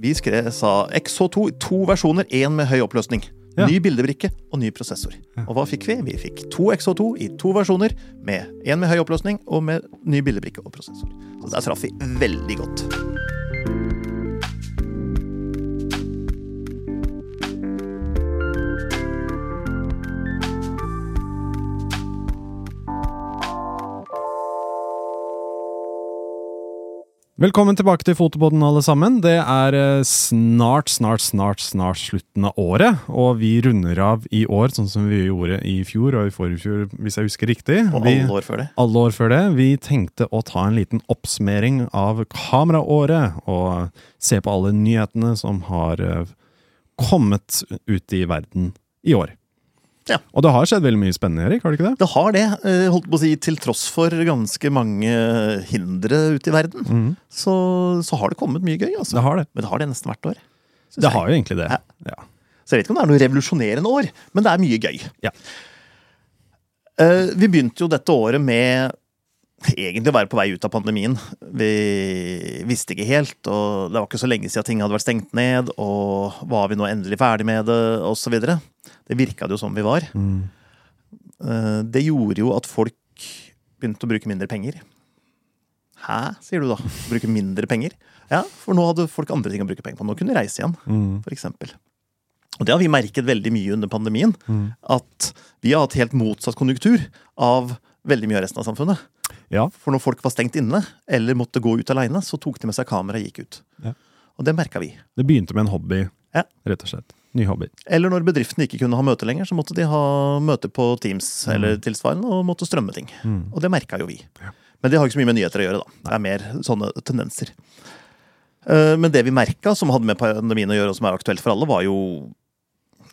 Vi skrev, sa XH2 i to versjoner, én med høy oppløsning. Ja. Ny bildebrikke og ny prosessor. Og hva fikk vi? Vi fikk to XH2 i to versjoner, med én med høy oppløsning og med ny bildebrikke og prosessor. Så der traff vi veldig godt. Velkommen tilbake til Fotoboden, alle sammen. Det er eh, snart, snart, snart snart slutten av året. Og vi runder av i år, sånn som vi gjorde i fjor og i forrige fjor, hvis jeg husker riktig. Og alle år før det. alle år før det. Vi tenkte å ta en liten oppsummering av kameraåret, og se på alle nyhetene som har eh, kommet ut i verden i år. Ja. Og det har skjedd veldig mye spennende, Erik? har det ikke det? Det har det, eh, holdt på å si, til tross for ganske mange hindre ute i verden. mm. Så, så har det kommet mye gøy, altså. Det har det. Men det har det nesten hvert år. Det jeg. har jo egentlig det. Ja. Ja. Så jeg vet ikke om det er noe revolusjonerende år, men det er mye gøy. Ja. Eh, vi begynte jo dette året med egentlig å være på vei ut av pandemien. Vi visste ikke helt, og det var ikke så lenge siden ting hadde vært stengt ned, og var vi nå endelig ferdig med det, osv. Det virka det jo som vi var. Mm. Eh, Det gjorde jo at folk begynte å bruke mindre penger. Hæ, sier du da? Bruke mindre penger? Ja, for nå hadde folk andre ting å bruke penger på. Nå kunne de reise igjen, Mm. eksempel. Og det har vi merket veldig mye under pandemien. Mm. At vi har hatt helt motsatt konjunktur av veldig mye av resten av samfunnet. Ja. For når folk var stengt inne, eller måtte gå ut aleine, så tok de med seg kamera og gikk ut. Ja. Og det merka vi. Det begynte med en hobby, Ja. rett og slett. Ny hobby. Eller når bedriftene ikke kunne ha møte lenger, så måtte de ha møte på Teams eller tilsvarende og måtte strømme ting. Mm. Og det merka jo vi. Ja. Men det har ikke så mye med nyheter å gjøre, da. Det er mer sånne tendenser. Eh, Men det vi merka, som hadde med pandemien å gjøre, og som er aktuelt for alle, var jo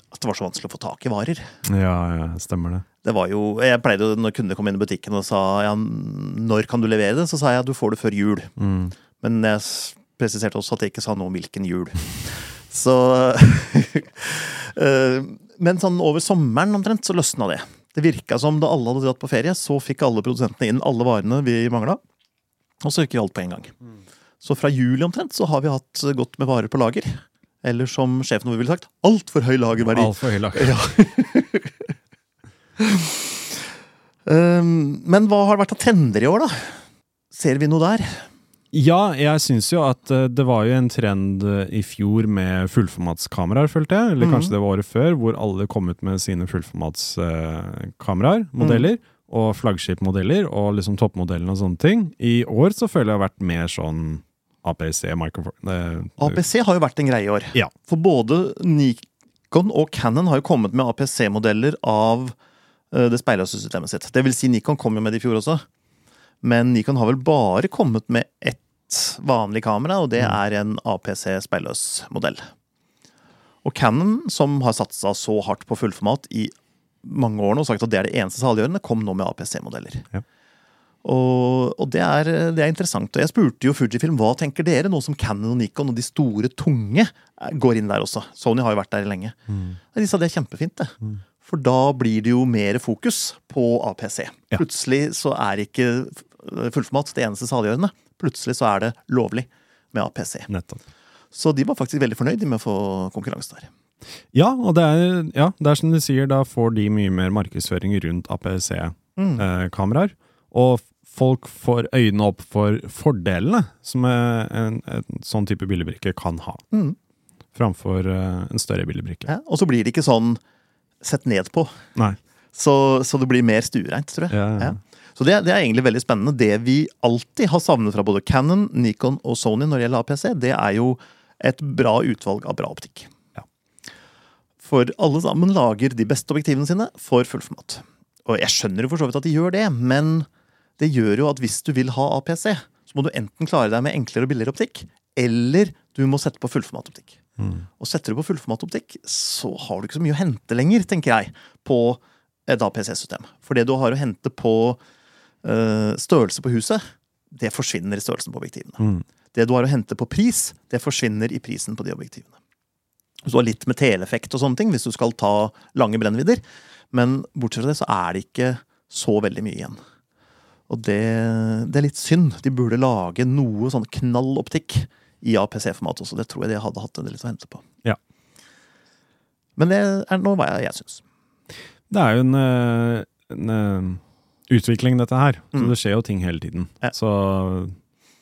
at det var så vanskelig å få tak i varer. Ja, ja, stemmer det. Det var jo, Jeg pleide jo, når kunder kom inn i butikken og sa ja, når kan du levere det, så sa jeg du får det før jul. Mm. Men jeg presiserte også at jeg ikke sa noe om hvilken jul. Så eh, Men sånn over sommeren omtrent så løsna det. Det virka som da alle hadde dratt på ferie, så fikk alle produsentene inn alle varene vi mangla. Og så gikk alt på en gang. Så fra juli omtrent så har vi hatt godt med varer på lager. Eller som sjefen vår ville sagt, altfor høy lagerverdi. Altfor høy lager. Ja. Um, Men hva har det vært av trender i år, da? Ser vi noe der? Ja, jeg syns jo at eh, det var jo en trend eh, i fjor med fullformatskameraer, følte jeg. Eller kanskje kanskje det var året før, hvor alle kom ut med sine fullformatskameraer, modeller. Og flaggskipmodeller, og liksom toppmodellene og sånne ting. I år så føler jeg har vært mer sånn APC, eh, APC har jo vært en greie i år. Ja. For både Nikon og Canon har jo kommet med APC-modeller av eh, det speilløse systemet sitt. Det vil si, Nikon kom jo med det i fjor også. Men Nikon har vel bare kommet med ett vanlig kamera, og det Mm. er en APC speilløs modell. Og Canon, som har satsa så hardt på fullformat i mange år nå og sagt at det er det eneste saliggjørende, kom nå med APC-modeller. Ja. Og, og det, er, det er interessant. Og jeg spurte jo Fujifilm hva tenker dere nå som Canon og Nikon og de store, tunge eh, går inn der også. Sony har jo vært der lenge. Mm. De sa det er kjempefint, det. Mm. For da blir det jo mer fokus på APC. Ja. Plutselig så er ikke fullformat det eneste saliggjørende. Plutselig så er det lovlig med APC. Nettopp. Så de var faktisk veldig fornøyd med å få konkurranse der. Ja, og det er, ja, det er som du sier, da får de mye mer markedsføring rundt Mm. APC-kameraer. og folk får øynene opp for fordelene som eh, en, en sånn type billigbrikke kan ha, Mm. framfor eh, en større billigbrikke. Ja, og så blir det ikke sånn sett ned på. Nei. Så, så det blir mer stuereint, tror jeg. Ja, ja. Så det, det er egentlig veldig spennende. Det vi alltid har savnet fra både Canon, Nikon og Sony når det gjelder APC, det er jo et bra utvalg av bra optikk. Ja. For alle sammen lager de beste objektivene sine for fullformat. Og jeg skjønner jo for så vidt at de gjør det, men det gjør jo at hvis du vil ha APC, så må du enten klare deg med enklere og billigere optikk, eller du må sette på fullformatoptikk. Mm. Og setter du på fullformatoptikk, så har du ikke så mye å hente lenger, tenker jeg, på et APC-system. For det du har å hente på størrelse på huset, det forsvinner i størrelsen på objektivene. Mm. Det du har å hente på pris, det forsvinner i prisen på de objektivene. Så du har litt med teleeffekt og sånne ting hvis du skal ta lange brennvidder. Men bortsett fra det så er det ikke så veldig mye igjen. Og det, det er litt synd. De burde lage noe sånn knalloptikk i APC-format også. Det tror jeg de hadde hatt en del å hente på. Ja. Men det er nå hva jeg, jeg syns. Det er jo en, eh, en eh, utvikling, dette her. Så Mm. det skjer jo ting hele tiden. Ja. Så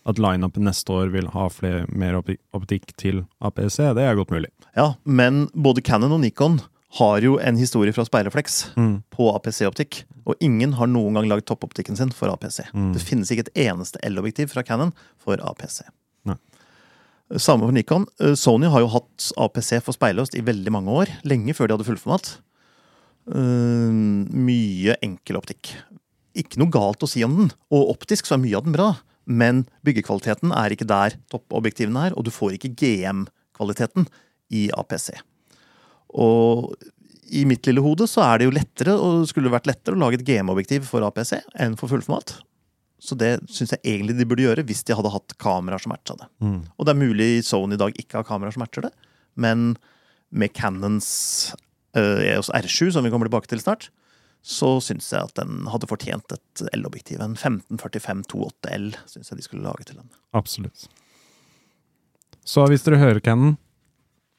at lineupen neste år vil ha flere, mer optikk til APC, det er godt mulig. Ja, men både Canon og Nikon har jo en historie fra speilrefleks Mm. på APC-optikk. Og ingen har noen gang lagd toppoptikken sin for APC. Mm. Det finnes ikke et eneste L-objektiv fra Canon for APC. Nei. Samme for Nikon. Eh, Sony har jo hatt APC for speilløst i veldig mange år. Lenge før de hadde fullformat. Uh, mye enkel optikk. Ikke noe galt å si om den. Og optisk så er mye av den bra. Men byggekvaliteten er ikke der toppobjektivene er, og du får ikke GM-kvaliteten i APC. Og i mitt lille hode så er det jo lettere, og det skulle vært lettere å lage et GM-objektiv for APC enn for fullformat. Så det syns jeg egentlig de burde gjøre hvis de hadde hatt kameraer som matcha det. Mm. Og det er mulig Sony i dag ikke har kameraer som matcher det, men med Canons uh, EOS R7, som vi kommer tilbake til snart, så syns jeg at den hadde fortjent et L-objektiv. En 1545-28L syns jeg de skulle lage til den. Absolutt. Så hvis dere hører Cannon,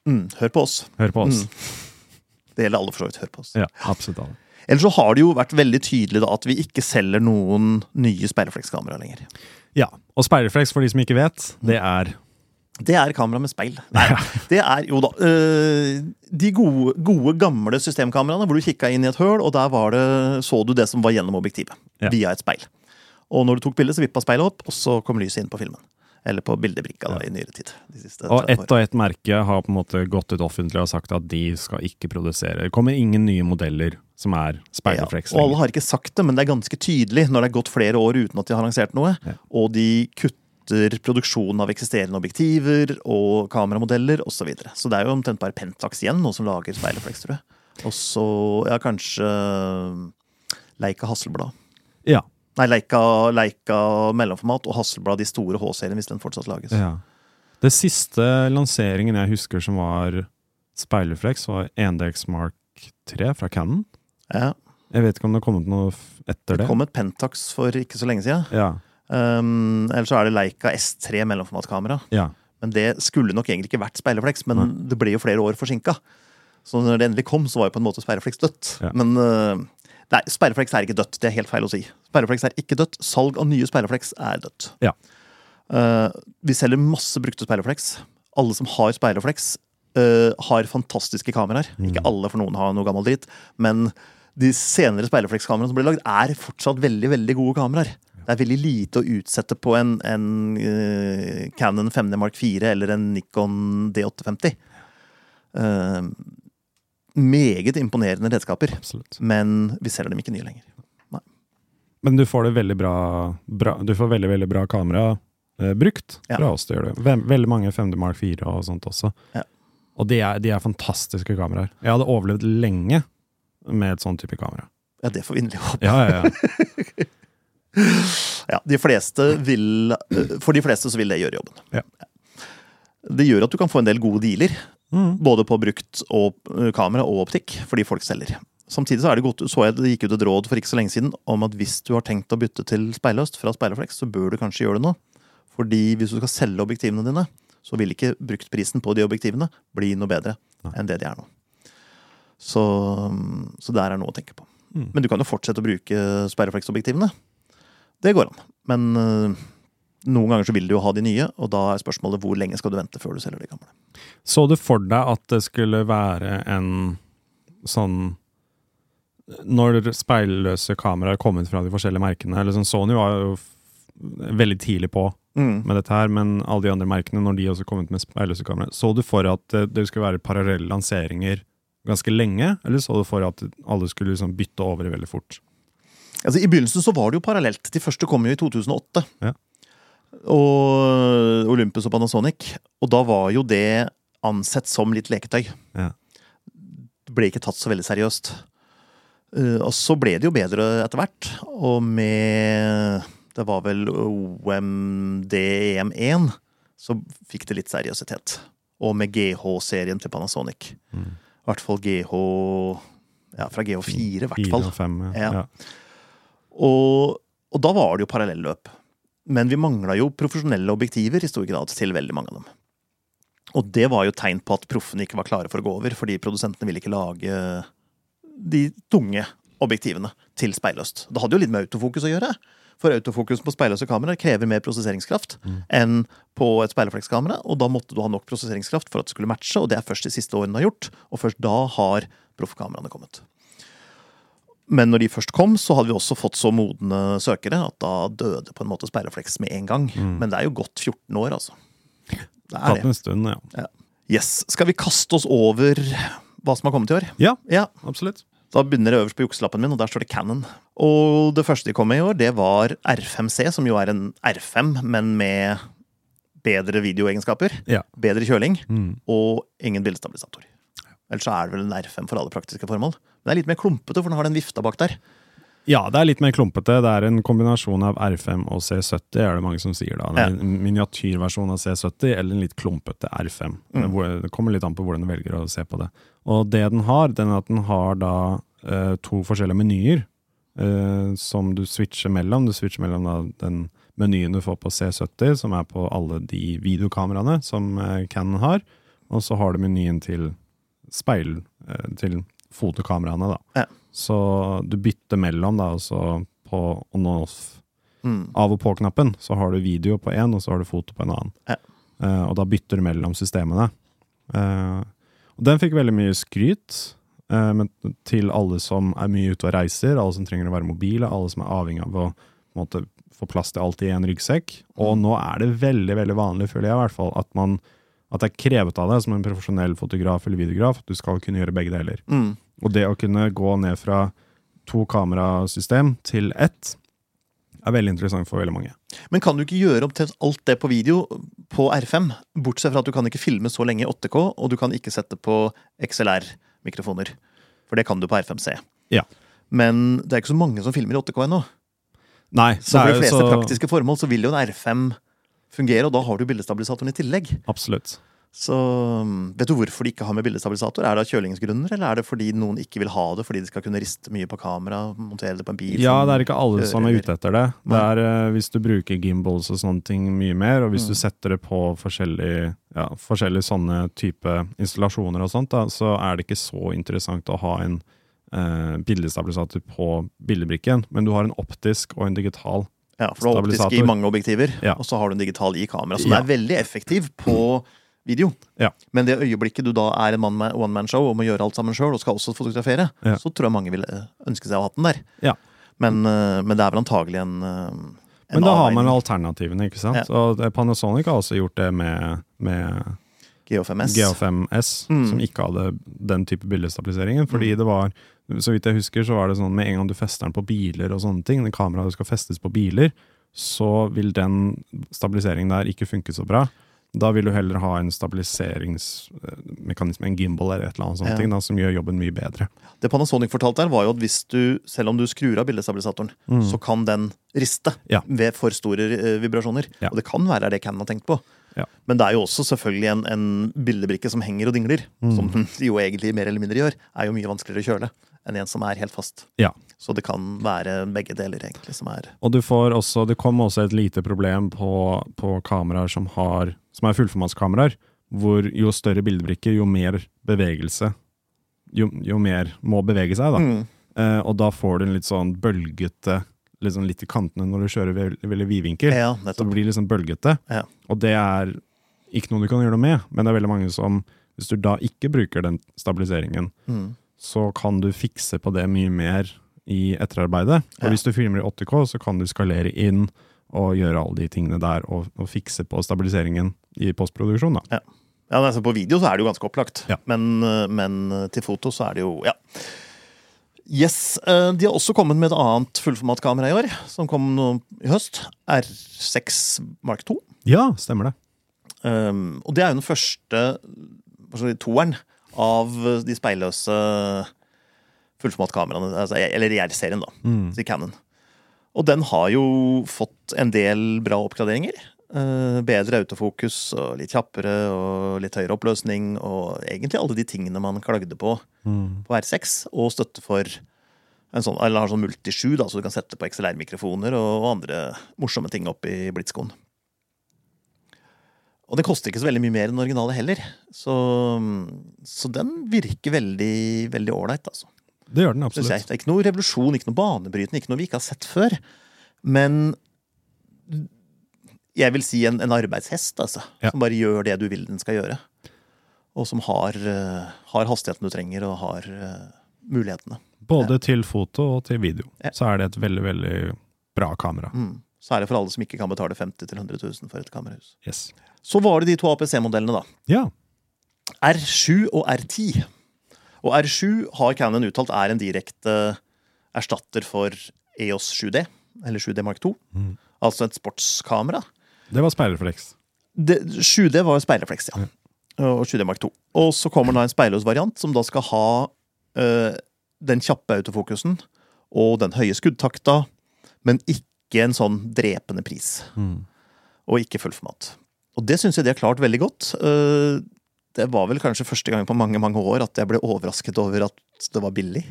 Mm, hør på oss. hør på oss. Mm. Det gjelder alle, for så vidt. Hør på oss. Ja, absolutt alle. Ellers så har det jo vært veldig tydelig da at vi ikke selger noen nye speilreflekskameraer lenger. Ja, og speilrefleks, for de som ikke vet, det er Det er kamera med speil. Nei, det er jo da øh, De gode, gode, gamle systemkameraene hvor du kikka inn i et høl, og der var det, så du det som var gjennom objektivet. Ja. Via et speil. Og når du tok bildet, så vippa speilet opp, og så kom lyset inn på filmen. Eller på bildebrikka da, i nyere tid. Og 30 ett og ett merke har på en måte gått ut offentlig og sagt at de skal ikke produsere. Det kommer ingen nye modeller som er speilrefleks Ja, og alle har ikke sagt det, men det er ganske tydelig når det er gått flere år uten at de har lansert noe, Ja. og de kutter produksjonen av eksisterende objektiver og kameramodeller osv. Så, videre. så det er jo omtrent bare Pentax igjen nå som lager speilrefleks, tror jeg. Og så ja, kanskje Leica Hasselblad. Ja. Nei, Leica, Leica mellomformat og Hasselblad de store H-serien, hvis den fortsatt lages. ja. Det siste lanseringen jeg husker som var speilrefleks, var 1DX Mark 3 fra Cannon. Ja, Jeg vet ikke om det har kommet noe etter det det. kom et Pentax for ikke så lenge siden. Ja, Um, Eller så er det Leica S3 mellomformatkamera. ja. Men det skulle nok egentlig ikke vært speilrefleks, men mm. det ble jo flere år forsinka. Så når det endelig kom, så var jo på en måte speilrefleks dødt. Ja. Men uh, nei, speilrefleks er ikke dødt. Det er helt feil å si. Speilrefleks er ikke dødt. Salg av nye speilrefleks er dødt. Ja. Uh, vi selger masse brukte speilrefleks. Alle som har speilrefleks, uh, har fantastiske kameraer. Mm. Ikke alle, for noen har noe gammel dritt. Men de senere speilreflekskameraene som ble lagd, er fortsatt veldig veldig gode kameraer. Det er veldig lite å utsette på en, en uh, Canon 5D Mark 4 eller en Nikon D850. Uh, meget imponerende redskaper, Absolutt. men vi selger dem ikke nye lenger. Men du får det veldig bra, bra Du får veldig, veldig bra kamera uh, brukt Ja. fra oss. Det gjør du. Veldig mange 5D Mark 4 og sånt også. Ja. Og de er, de er fantastiske kameraer. Jeg hadde overlevd lenge med et sånn type kamera. Ja, det får vi inderlig håpe. Ja, ja, ja. Ja, de fleste vil, for de fleste så vil det gjøre jobben. Ja. Det gjør at du kan få en del gode dealer, Mm. både på brukt og, eh, kamera og optikk, fordi folk selger. Samtidig så er det godt, så jeg det gikk ut et råd for ikke så lenge siden om at hvis du har tenkt å bytte til speilløst fra speilrefleks, så bør du kanskje gjøre det nå. Fordi hvis du skal selge objektivene dine, så vil ikke bruktprisen på de objektivene bli noe bedre enn det de er nå. Så, så der er noe å tenke på. Mm. Men du kan jo fortsette å bruke speilrefleksobjektivene. Det går an. Men øh, noen ganger så vil du jo ha de nye, og da er spørsmålet hvor lenge skal du vente før du selger de gamle. Så du for deg at det skulle være en sånn Når speilløse kameraer har kommet fra de forskjellige merkene eller sånn Sony var jo veldig tidlig på Mm. med dette her, men alle de andre merkene, når de også kom ut med speilløse kameraer, så du for at eh, det skulle være parallelle lanseringer ganske lenge, eller så du for at alle skulle liksom bytte over veldig fort? Altså, I begynnelsen så var det jo parallelt. De første kom jo i 2008. Ja. Og Olympus og Panasonic. Og da var jo det ansett som litt leketøy. Ja. Det ble ikke tatt så veldig seriøst. Eh, og så ble det jo bedre etter hvert. Og med Det var vel OMD-EM1 så fikk det litt seriøsitet. Og med GH-serien til Panasonic. Mm. I hvert fall GH Ja, fra GH4, i hvert fall. 4 og 5, ja. Ja. Og, og da var det jo parallelløp. Men vi mangla jo profesjonelle objektiver i stor grad til veldig mange av dem. Og det var jo tegn på at proffene ikke var klare for å gå over, fordi produsentene ville ikke lage de tunge objektivene til speilløst. Det hadde jo litt med autofokus å gjøre. For autofokus på speilløse kameraer krever mer prosesseringskraft enn på et speilreflekskamera, og da måtte du ha nok prosesseringskraft for at det skulle matche, og det er først de siste årene har gjort, og først da har proffkameraene kommet. Men når de først kom, så hadde vi også fått så modne søkere at da døde på en måte sperrefleks med en gang. Men det er jo gått 14 år, altså. Det er Tatt en stund, ja. Ja. Yes. Skal vi kaste oss over hva som har kommet i år? Ja, Ja. absolutt. Da begynner det øverst på jukselappen min, og der står det Cannon. Og det første de kom med i år, det var R5C, som jo er en R5, men med bedre videoegenskaper. Ja. Bedre kjøling, Mm. og ingen bildestabilisator. Ellers så er det vel en R5 for alle praktiske formål. Det er litt mer klumpete, for den har den vifta bak der. Ja, det er litt mer klumpete. Det er en kombinasjon av R5 og C70, er det mange som sier da. Ja. En miniatyrversjon av C70, eller en litt klumpete R5. Mm. Det kommer litt an på hvordan du velger å se på det. Og det den har, den er at den har da uh, to forskjellige menyer uh, som du switcher mellom. Du switcher mellom da den menyen du får på C70, som er på alle de videokameraene som uh, Canon har, og så har du menyen til speil, eh, til fotokameraene da. Ja. Så du bytter mellom, da, og så på on og off. Mm. Av og på-knappen så har du video på én, og så har du foto på en annen. Ja. Uh, og da bytter du mellom systemene. Uh, og den fikk veldig mye skryt eh, men til alle som er mye ute og reiser, alle som trenger å være mobile, alle som er avhengig av å måte, få plass til alt i en ryggsekk. Og nå er det veldig veldig vanlig, føler jeg i hvert fall, at, man, at det er krevet av deg som en profesjonell fotograf eller videograf at du skal kunne gjøre begge deler. Mm. Og det å kunne gå ned fra to kamerasystem til ett er veldig interessant for veldig mange. Men kan du ikke gjøre omtrent alt det på video på R5? Bortsett fra at du kan ikke filme så lenge i 8K, og du kan ikke sette på XLR-mikrofoner. For det kan du på R5C. Ja. Men det er ikke så mange som filmer i 8K ennå. Nei, Så for de fleste så- praktiske formål så vil jo en R5 fungere, og da har du bildestabilisatoren i tillegg. Absolutt. Så um, Vet du hvorfor de ikke har med bildestabilisator? Er det av kjølingsgrunner, eller er det fordi noen ikke vil ha det fordi de skal kunne riste mye på kamera? Montere det på en bil? Ja, det er ikke alle som er ute etter det. Det er uh, hvis du bruker gimbals og sånne ting mye mer, og hvis Mm. du setter det på forskjellige, ja, forskjellige sånne type installasjoner og sånt, da, så er det ikke så interessant å ha en uh, bildestabilisator på bildebrikken, men du har en optisk og en digital. Ja, for du har optisk i mange objektiver, Ja. og så har du en digital i kamera. Så Ja. er veldig effektiv på video. Ja. Men det øyeblikket du da er en mann med one man show og må gjøre alt sammen sjøl, og skal også fotografere, Ja. så tror jeg mange vil eh, ønske seg å ha den der. Ja. Men, eh, men det er vel antagelig en, eh, en Men da har man alternativene, ikke sant? Og Panasonic har også gjort det med, med GH5S. GH5S, Mm. som ikke hadde den type bildestabiliseringen. Fordi det var, så vidt jeg husker, så var det sånn med en gang du fester den på biler og sånne ting, den kameraet skal festes på biler, så vil den stabiliseringen der ikke funke så bra. Da vil du heller ha en stabiliseringsmekanisme, en gimbal eller et eller annet sånt, Ja. ting, da, som gjør jobben mye bedre. Det Panasonic fortalte her, var jo at hvis du, selv om du skrur av bildestabilisatoren, så kan den riste Mm. Ja. ved for store eh, vibrasjoner. Ja. Og det kan være det Canon har tenkt på. Ja. Men det er jo også selvfølgelig en, en bildebrikke som henger og dingler, Mm. som den jo egentlig mer eller mindre gjør, er jo mye vanskeligere å kjøle enn en som er helt fast. Ja. Så det kan være begge deler, egentlig, som er Og du får også, det kom også et lite problem på, på kameraer som, har, som er fullformatskameraer, hvor jo større bildebrikker, jo mer bevegelse, jo, jo mer må bevege seg, da. Mm. Eh, og da får du en litt sånn bølgete, sånn litt i kantene når du kjører veldig, veldig vidvinkel. Ja, Så det blir sånn bølgete. Ja. Og det er ikke noe du kan gjøre noe med, men det er veldig mange som, hvis du da ikke bruker den stabiliseringen, Mm. så kan du fikse på det mye mer i etterarbeidet. Og Ja. hvis du filmer i 8K, så kan du skalere inn og gjøre alle de tingene der, og, og fikse på stabiliseringen i postproduksjon. da. Ja, altså På video så er det jo ganske opplagt, Ja. men, eh, men eh, til foto så er det jo Ja. Yes, eh, De har også kommet med et annet fullformatkamera i år, som kom i høst. R6 Mark 2. Ja, stemmer det. Um, og det er jo den første si, toeren av de speilløse fullformatkameraene. Altså, eller IR-serien, da. Mm. til Canon. Og den har jo fått en del bra oppgraderinger. Eh, bedre autofokus og litt kjappere og litt høyere oppløsning og egentlig alle de tingene man klagde på Mm. på R6, og støtte for En sånn, eller har sånn multisju, da, så du kan sette på XLR-mikrofoner og, og andre morsomme ting opp i blitskoen. Og den koster ikke så veldig mye mer enn originale heller. Så, så den virker veldig veldig ålreit, altså. Det gjør den absolutt. Det er ikke noe revolusjon, ikke noe banebrytende, ikke noe vi ikke har sett før. Men jeg vil si en, en arbeidshest, altså. Ja. Som bare gjør det du vil den skal gjøre. Og som har, uh, har hastigheten du trenger, og har uh, mulighetene. Både til foto og til video. Ja. Så er det et veldig, veldig bra kamera. Mm. Særlig for alle som ikke kan betale 50 000-100 000 for et kamerahus. Yes. Så var det de to APC-modellene, da. Ja. R7 og R10. Og R7 har Canon uttalt er en direkte erstatter for EOS 7D, eller 7D Mark 2. Mm. Altså et sportskamera. Det var speilrefleks. 7D var jo speilrefleks, ja. Og 7D Mark 2. Og så kommer da en speilløs variant, som da skal ha øh, den kjappe autofokusen og den høye skuddtakta, men ikke en sånn drepende pris. Mm. Og ikke fullformat. Og det syns jeg de har klart veldig godt. Øh, Det var vel kanskje første gang på mange mange år at jeg ble overrasket over at det var billig.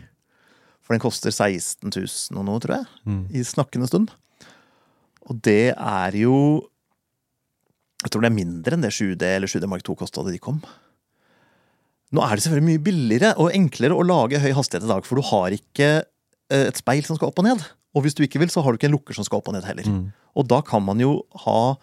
For den koster 16 000 og noe, tror jeg, Mm. i snakkende stund. Og det er jo Jeg tror det er mindre enn det 7D eller 7D Mark 2 kosta da de kom. Nå er det selvfølgelig mye billigere og enklere å lage høy hastighet i dag, for du har ikke eh, et speil som skal opp og ned. Og hvis du ikke vil, så har du ikke en lukker som skal opp og ned heller. Mm. Og da kan man jo ha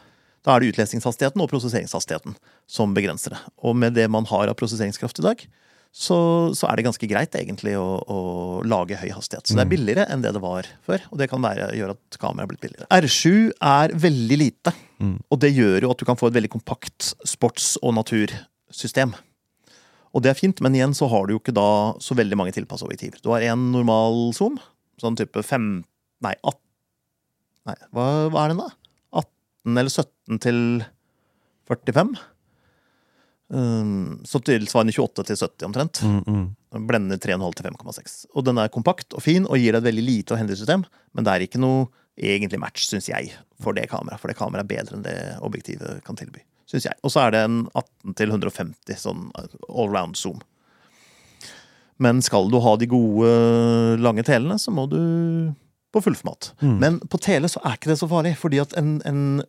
Da er det utlesningshastigheten og prosesseringshastigheten som begrenser det. Og med det man har av prosesseringskraft i dag, så, så er det ganske greit egentlig å, å lage høy hastighet. Så det er Mm. billigere enn det det var før, og det kan være, gjøre at kameraet er blitt billigere. R7 er veldig lite, Mm. og det gjør jo at du kan få et veldig kompakt sports- og natursystem. Og det er fint, men igjen så har du jo ikke da så veldig mange tilpassa objektiver. Du har én normal zoom, sånn type 5 Nei, 18 Nei, hva, hva er den, da? 18 eller 17 til 45? Um, så tilsvarende 28 til 70 omtrent. Mm, mm. Blender 3,5 til 5,6. Og den er kompakt og fin og gir deg et veldig lite og hendig system, men det er ikke noe egentlig match, syns jeg, for det kameraet. For det kameraet er bedre enn det objektivet kan tilby. Synes jeg. Og så er det en 18 til 150 sånn allround zoom. Men skal du ha de gode, lange telene, så må du på fullformat. Mm. Men på tele så er ikke det så farlig, fordi at en, en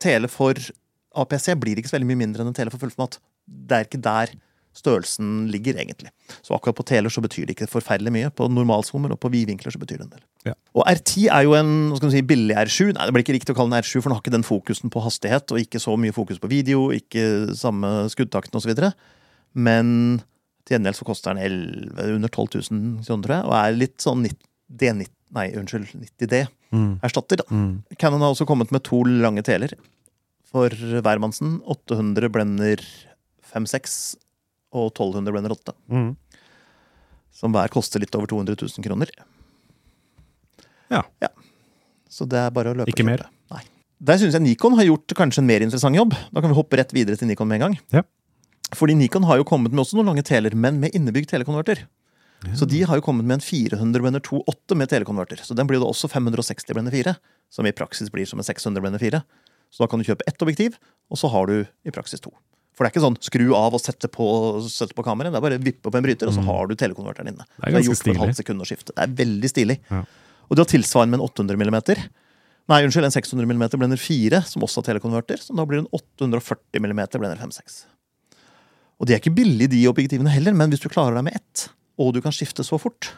tele for APC blir ikke så veldig mye mindre enn en tele for fullformat. Det er ikke der størrelsen ligger, egentlig. Så akkurat på teler så betyr det ikke forferdelig mye. På normalsommer og på vidvinkler så betyr det en del. Ja. Og R10 er jo en hva skal du si, billig R7. Nei, det blir ikke riktig å kalle den R7, for den har ikke den fokusen på hastighet, og ikke så mye fokus på video, ikke samme skuddtakten osv. Men til gjengjeld så koster den 11, under 12 000 kroner, tror jeg, og er litt sånn 90, D90, nei, unnskyld, 90D-erstatter. Mm. da. Mm. Canon har også kommet med to lange teler for hvermannsen. 800 blender 5-6 og 1200 blender 8. Mm. Som hver koster litt over 200 000 kroner. Ja. Så det er bare å løpe Ikke mer. Nei. Der syns jeg Nikon har gjort kanskje en mer interessant jobb. Da kan vi hoppe rett videre til Nikon med en gang. Ja. Fordi Nikon har jo kommet med også noen lange teler, men med innebygd telekonverter. Så de har jo kommet med en 400 blender 2.8 med telekonverter. Så den blir da også 560 blender 4, som i praksis blir som en 600 blender 4. Så da kan du kjøpe ett objektiv, og så har du i praksis to. For det er ikke sånn skru av og sette på, sette på kameraet. Det er bare vippe opp en bryter, og så har du telekonverteren inne. Mm. Det er ganske gjort for et stilig. halvt sekund å skifte. Det er veldig stilig. Ja. Og du har tilsvarende med en 800 mm. Nei, unnskyld, en 600 mm blender 4, som også har telekonverter. Så da blir det en 840 mm blender 5.6. Og de er ikke billige, de objektivene heller, men hvis du klarer deg med ett, og du kan skifte så fort,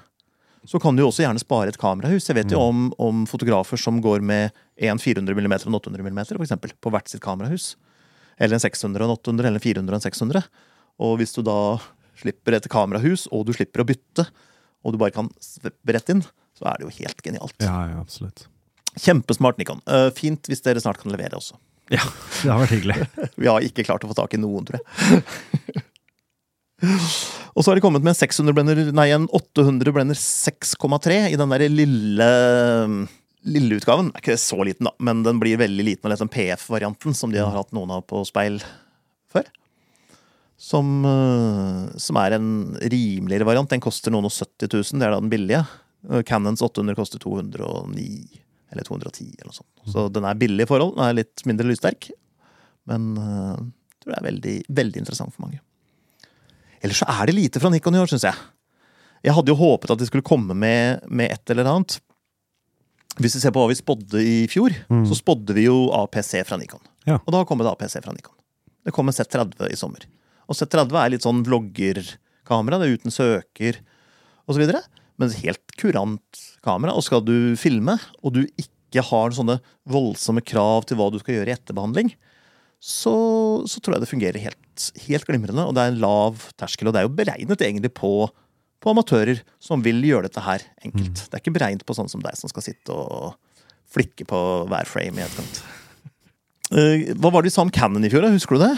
så kan du jo også gjerne spare et kamerahus. Jeg vet jo om, om fotografer som går med en 400 mm og en 800 mm for eksempel, på hvert sitt kamerahus. Eller en 600 og en 800, eller en 400 og en 600. Og hvis du da slipper et kamerahus, og du slipper å bytte, og du bare kan sveppe rett inn, så er det jo helt genialt. Ja, ja, absolutt. Kjempesmart Nikon. Uh, fint hvis dere snart kan levere også. Ja, det har vært hyggelig. Vi har ikke klart å få tak i noen, tror jeg. Og så har de kommet med en 600 blender, nei, en 800 blender 6,3 i den der lille lille utgaven. Er ikke så liten, da, men den blir veldig liten. og lett sånn PF-varianten, som de har hatt noen av på speil før. Som, eh, som er en rimeligere variant. Den koster noen og 70 000, det er da den billige. Cannons 800 koster 209 eller 210 eller noe sånt. Så den er billig i forhold. Den er litt mindre lyssterk. Men eh, jeg tror det er veldig, veldig interessant for mange. Ellers så er det lite fra Nikon i år, syns jeg. Jeg hadde jo håpet at de skulle komme med, med et eller annet. Hvis vi ser på hva vi spådde i fjor, Mm. så spådde vi jo APC fra Nikon. Ja. Og da har kommet APC fra Nikon. Det kommer Z30 i sommer. Og Z30 er litt sånn vloggerkamera. Det er uten søker osv. Men et helt kurant kamera. Og skal du filme, og du ikke har sånne voldsomme krav til hva du skal gjøre i etterbehandling, så, så tror jeg det fungerer helt, helt glimrende. Og det er en lav terskel. Og det er jo beregnet egentlig på, på amatører som vil gjøre dette her enkelt. Det er ikke beregnet på sånn som deg som skal sitte og flikke på hver frame i etterkant. Uh, hva var det vi sa om Cannon i fjor? da? Husker du det?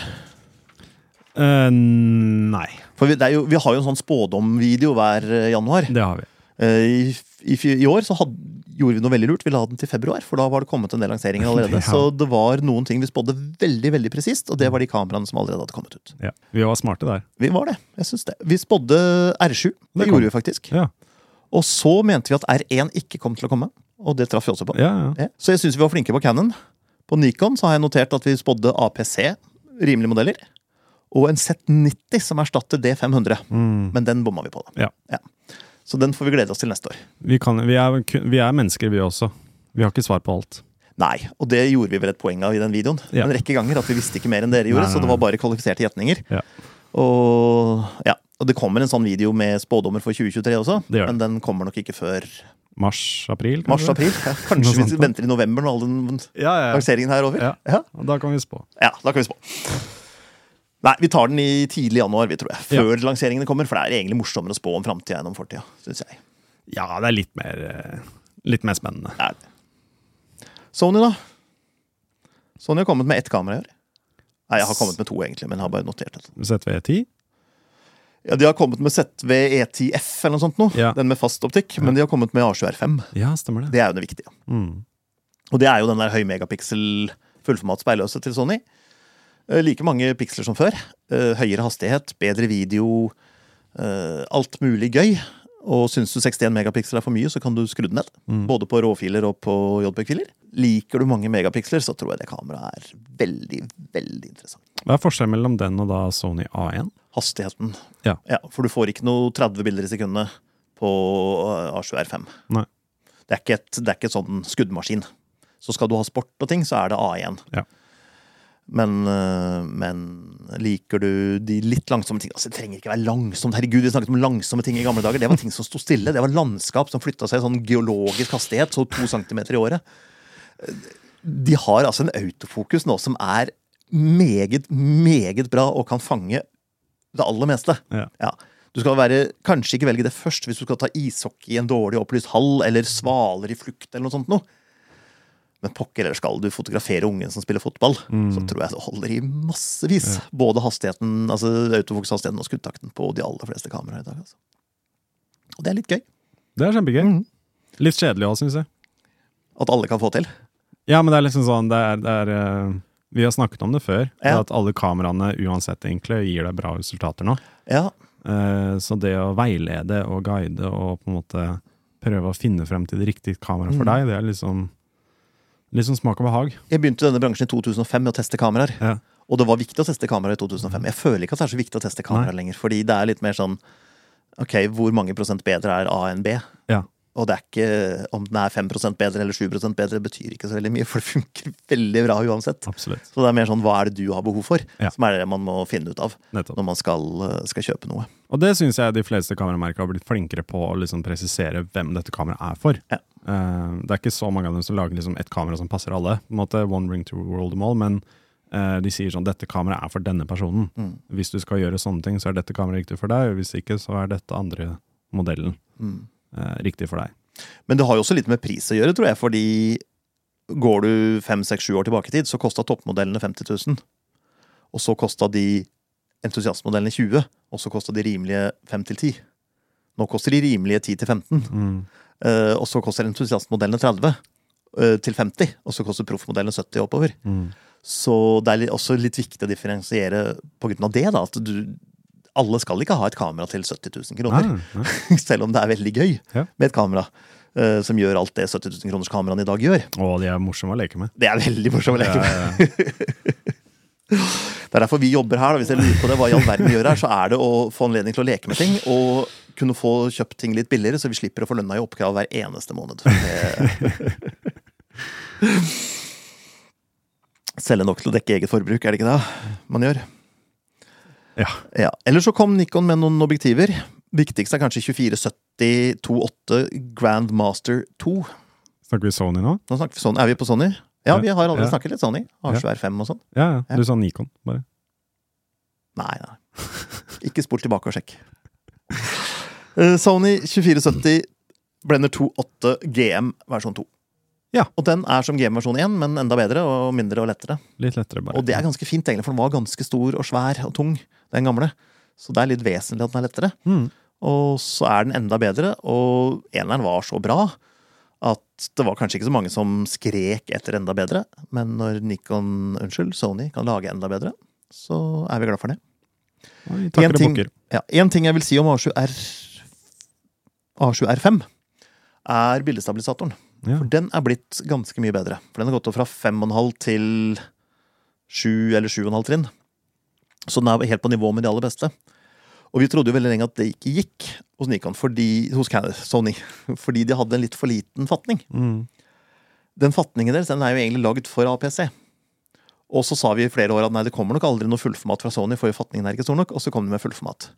Uh, nei, For vi, det er jo, vi har jo en sånn spådomvideo hver eh, januar. det har vi. Uh, I, i, I år så had, gjorde vi noe veldig lurt. Vi la den til februar, for da var det kommet en del lanseringer allerede. Ja. Så det var noen ting vi spådde veldig veldig presist, og det var de kameraene som allerede hadde kommet ut. Ja. Vi var smarte der. Vi var det. jeg synes det. Vi spådde R7. Det, Det gjorde vi faktisk. Ja, Og så mente vi at R1 ikke kom til å komme, og det traff vi også på. ja, ja. Ja. Så jeg syns vi var flinke på Cannon. På Nikon så har jeg notert at vi spådde APC, rimelige modeller, og en Z90 som erstatter D500. Mm. Men den bomma vi på, da. Ja. Så den får vi glede oss til neste år. Vi, kan, vi, er, vi er mennesker, vi også. Vi har ikke svar på alt. Nei, og det gjorde vi vel et poeng av i den videoen. Ja. En rekke ganger at vi visste ikke mer enn dere gjorde, Nei, nei, så det var bare kvalifiserte gjetninger. Ja. Og, ja, og det kommer en sånn video med spådommer for 2023 også, men den kommer nok ikke før Mars-april? kanskje? mars-april. Ja, kanskje vi venter i november når all den Ja, ja, ja. lanseringen her er over. Ja. Ja. Da kan vi spå. Ja, da kan vi spå. Nei, vi tar den i tidlig januar, vi tror jeg. Før lanseringene kommer. For det er egentlig morsommere å spå om framtida enn om fortida, syns jeg. Ja, det er litt mer, eh, litt mer spennende. Det er det. Sony, da? Sony har kommet med ett kamera i år. Nei, jeg har kommet med to, egentlig, men jeg har bare notert det. ZV10? Ja, De har kommet med ZV E10F eller noe sånt, nå. Ja. den med fast optikk. Men de har kommet med A7R5. Ja, stemmer det. Det er jo det viktige. Mm. Og det er jo den der høymegapixel fullformat speilløse til Sony. Eh, Like mange piksler som før. Eh, Høyere hastighet, bedre video. eh, Alt mulig gøy. Og syns du 61 megapiksler er for mye, så kan du skru den ned. Mm. Både på råfiler og på JPEG-filer. Liker du mange megapiksler, så tror jeg det kameraet er veldig, veldig interessant. Hva er forskjellen mellom den og da Sony A1? Hastigheten. Ja. ja For du får ikke noe 30 bilder i sekundet på eh, A7R5. Nei. Det er ikke et, det er ikke sånn skuddmaskin. Så skal du ha sport og ting, så er det A1. Ja. Men, øh, men liker du de litt langsomme tingene? Altså, det trenger ikke være langsomt. Herregud, vi snakket om langsomme ting i gamle dager. Det var ting som sto stille. Det var landskap som flytta seg i sånn geologisk hastighet, så to centimeter i året. De har altså en autofokus nå som er meget, meget bra og kan fange det aller meste. Ja. Du skal være, kanskje ikke velge det først hvis du skal ta ishockey i en dårlig opplyst hall, eller svaler i flukt, eller noe sånt noe. Men pokker eller skal du fotografere ungen som spiller fotball, så tror jeg det holder i massevis. Både hastigheten, altså autofokushastigheten og skuddtakten på de aller fleste kameraer i dag. Altså. Og det er litt gøy. Det er kjempegøy. Mm. Litt kjedelig òg, syns jeg. At alle kan få til. Ja, men det er liksom sånn det er, det er, eh, Vi har snakket om det før. Ja. At alle kameraene uansett egentlig gir deg bra resultater nå. Ja, Eh, Så det å veilede og guide og på en måte prøve å finne frem til det riktige kameraet for Mm. deg, det er liksom litt sånn smak og behag. Jeg begynte i denne bransjen i 2005 med å teste kameraer. Ja. Og det var viktig å teste kameraer i 2005. Jeg føler ikke at det er så viktig å teste kameraer lenger, fordi det er litt mer sånn Ok, hvor mange prosent bedre er A enn B? Og det er ikke om den er 5% bedre eller 7% bedre, betyr ikke så veldig mye, for det funker veldig bra uansett. Absolutt. Så det er mer sånn hva er det du har behov for, Ja. som er det man må finne ut av Nettopp. når man skal, eh, skal kjøpe noe. Og det syns jeg de fleste kameramerker har blitt flinkere på å liksom presisere hvem dette kameraet er for. Ja. Eh, det er ikke så mange av dem som lager liksom et kamera som passer alle. På en måte One ring to roll them all, men eh, de sier sånn dette kameraet er for denne personen. Mm. Hvis du skal gjøre sånne ting, så er dette kameraet riktig for deg. Hvis ikke, så er dette andre modellen Mm. Eh, riktig for deg. Men det har jo også litt med pris å gjøre, tror jeg, fordi går du fem, seks, sju år tilbake i tid, så kosta toppmodellene 50 000. Og så kosta de entusiastmodellene 20, og så kosta de rimelige 5 til 10. Nå koster de rimelige 10 til 15, Mm. Uh, og så koster entusiastmodellene 30 uh, til 50, og så koster proffmodellene 70 oppover. Mm. Så det er også litt viktig å differensiere på grunn av det, da. At du alle skal ikke ha et kamera til 70 000 kroner. Nei, nei. Selv om det er veldig gøy Ja. med et kamera uh, som gjør alt det 70 000 kroners kameraene i dag gjør. Å, de er morsomme å leke med. Det er veldig morsomme å leke med. Ja, ja. Det er derfor vi jobber her. Da. Hvis dere lurer på det, hva i all verden vi gjør her, så er det å få anledning til å leke med ting. Og kunne få kjøpt ting litt billigere, så vi slipper å få lønna i oppkrav hver eneste måned. Det... Selge nok til å dekke eget forbruk, er det ikke det man gjør? Ja. Ja. Eller så kom Nikon med noen objektiver. Viktigst er kanskje 2470 28 Grandmaster 2. Snakker vi Sony nå? Nå snakker vi Sony. Er vi på Sony? Ja, Ja. vi har allerede Ja. snakket litt Sony. A7R5 og sånn. Ja, ja. Ja. Du sa Nikon, bare. Nei, nei. Ikke spol tilbake og sjekk. Eh, Sony 2470 Blender 2.8 GM versjon 2. Ja. Og den er som GM versjon 1, men enda bedre og mindre og lettere. Litt lettere, bare. Og det er ganske fint, egentlig, for den var ganske stor og svær og tung, den gamle. Så det er litt vesentlig at den er lettere. Mm. Og så er den enda bedre, og eneren var så bra at det var kanskje ikke så mange som skrek etter enda bedre, men når Nikon, unnskyld, Sony kan lage enda bedre, så er vi glad for det. Oi, En ting, ja, en ting jeg vil si om A7R A7R5, er bildestabilisatoren. Ja. For den er blitt ganske mye bedre. For den har gått opp fra 5,5 til 7 eller 7,5 trinn. Så den er helt på nivå med de aller beste. Og vi trodde jo veldig lenge at det ikke gikk hos Nikon, fordi, hos Sony, fordi de hadde en litt for liten fatning. Mm. Den fatningen deres den er jo egentlig lagd for APC. Og så sa vi i flere år at nei, det kommer nok aldri noe fullformat fra Sony, for fatningen er ikke stor nok, og så kom de med fullformat.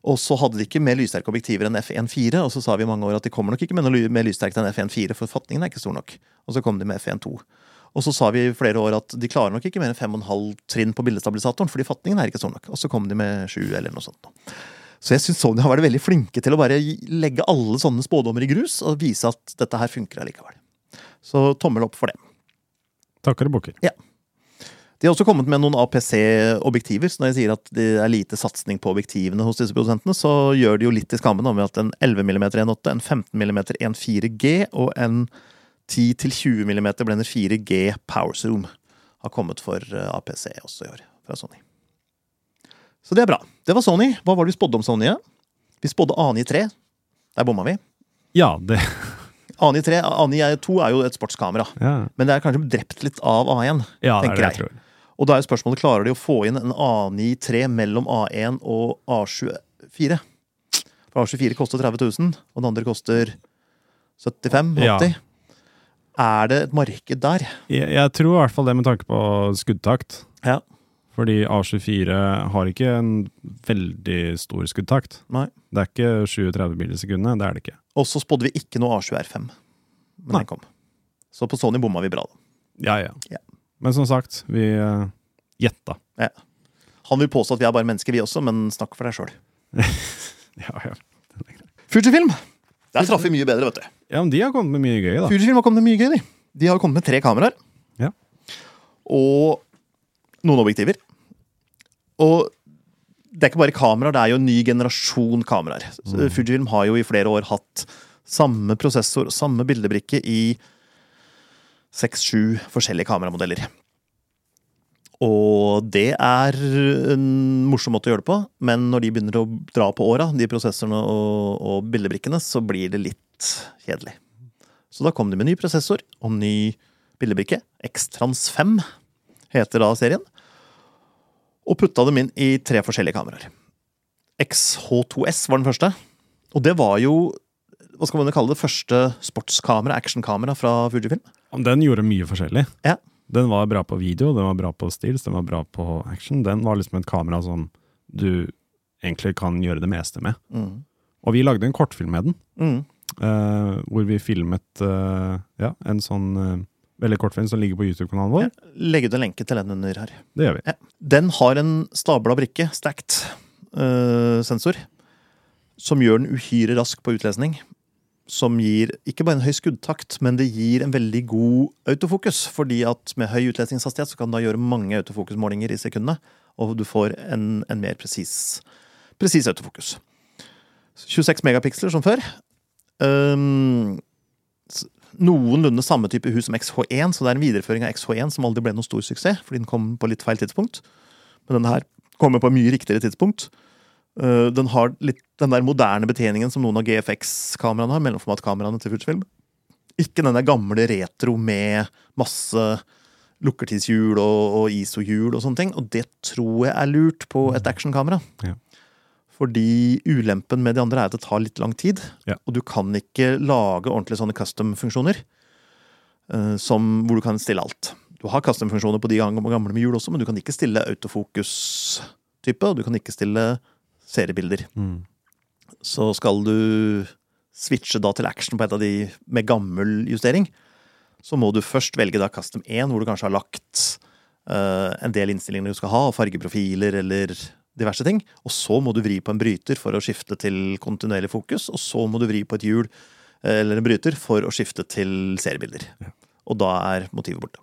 Og så hadde de ikke mer lyssterke objektiver enn F1.4, og så sa vi i mange år at de kommer nok ikke med noe mer lyssterkt enn F1.4, for fatningen er ikke stor nok. Og så kom de med F1.2. Og så sa vi i flere år at de klarer nok ikke mer enn 5,5 trinn på bildestabilisatoren, fordi fatningen er ikke stor nok. Og så kom de med 7 eller noe sånt. Så jeg syns Sony har vært veldig flinke til å bare legge alle sånne spådommer i grus, og vise at dette her funker allikevel. Så tommel opp for det. Takker og bukker. De har også kommet med noen APC-objektiver, så når jeg sier at det er lite satsing på objektivene hos disse produsentene, så gjør de jo litt i skammen om med at en 11 mm 1.8, en 15 mm 1.4G og en 10-20 mm blender 4G Powerzoom har kommet for eh, APC også i år, fra Sony. Så det er bra. Det var Sony. Hva var det vi spådde om Sony? ja? Vi spådde ANI 3. Der bomma vi. Ja, det ANI 3, ANI 2 er jo et sportskamera, Ja, men det er kanskje drept litt av A1. ja det er det jeg jeg. Og da er spørsmålet, klarer de å få inn en A93 mellom A1 og A24? For A24 koster 30 000, og den andre koster 75 Ja. 80 Er det et marked der? Jeg, jeg tror i hvert fall det med tanke på skuddtakt. Ja. Fordi A24 har ikke en veldig stor skuddtakt. Nei. Det er ikke 37 bilder i sekundet. Det er det ikke. Og så spådde vi ikke noe A7R5. Men Nei. den kom. Så på Sony bomma vi bra, da. Ja, ja. Ja. Men som sagt, vi uh, gjetta. Han vil påstå at vi er bare mennesker, vi også, men snakk for deg sjøl. Ja, ja. Fujifilm! Der traff vi mye bedre, vet du. ja, men de har kommet med mye gøy, da. Fujifilm har kommet med mye gøy, de. De har kommet med tre kameraer. Ja. Og noen objektiver. Og det er ikke bare kameraer, det er jo en ny generasjon kameraer. Mm. Fujifilm har jo i flere år hatt samme prosessor og samme bildebrikke i seks-sju forskjellige kameramodeller. Og det er en morsom måte å gjøre det på, men når de begynner å dra på åra, de prosessorene og, og bildebrikkene, så blir det litt kjedelig. Så da kom de med ny prosessor og ny bildebrikke. Xtrans 5 heter da serien. Og putta dem inn i tre forskjellige kameraer. XH2S var den første. Og det var jo hva skal man kalle det, første sportskamera, actionkamera fra Fujifilm. Den gjorde mye forskjellig. Ja. Den var bra på video, den var bra på stills, den var bra på action. Den var liksom et kamera som du egentlig kan gjøre det meste med. Mm. Og vi lagde en kortfilm med den, Mm. eh, hvor vi filmet eh, ja, en sånn eh, veldig kortfilm som ligger på YouTube-kanalen vår. Legg ut en lenke til den under her. Det gjør vi. Ja. Den har en stabla brikke, stacked sensor, som gjør den uhyre rask på utlesning. Som gir ikke bare en høy skuddtakt, men det gir en veldig god autofokus. Fordi at med høy utlesningshastighet så kan du da gjøre mange autofokusmålinger i sekundene. Og du får en, en mer presis, autofokus. 26 megapiksler som før. Um, noenlunde samme type hus som XH1, så det er en videreføring av XH1 som aldri ble noen stor suksess, fordi den kom på litt feil tidspunkt. Men denne her kommer på et mye riktigere tidspunkt. Uh, den har litt den der moderne betjeningen som noen av GFX-kameraene har, mellomformatkameraene til Fujifilm. Ikke den der gamle retro med masse lukkertidshjul og, og ISO-hjul og sånne ting. Og det tror jeg er lurt på et actionkamera. Ja. Fordi ulempen med de andre er at det tar litt lang tid. Ja. Og du kan ikke lage ordentlige sånne custom-funksjoner eh, som- hvor du kan stille alt. Du har custom-funksjoner på de gamle gamle med hjul også, men du kan ikke stille autofokus-type, og du kan ikke stille seriebilder. Mm. Så skal du switche da til action på et av de med gammel justering, så må du først velge da custom 1, hvor du kanskje har lagt uh, en del innstillinger du skal ha, fargeprofiler eller diverse ting. Og så må du vri på en bryter for å skifte til kontinuerlig fokus, og så må du vri på et hjul eh, eller en bryter for å skifte til seriebilder. Og da er motivet borte.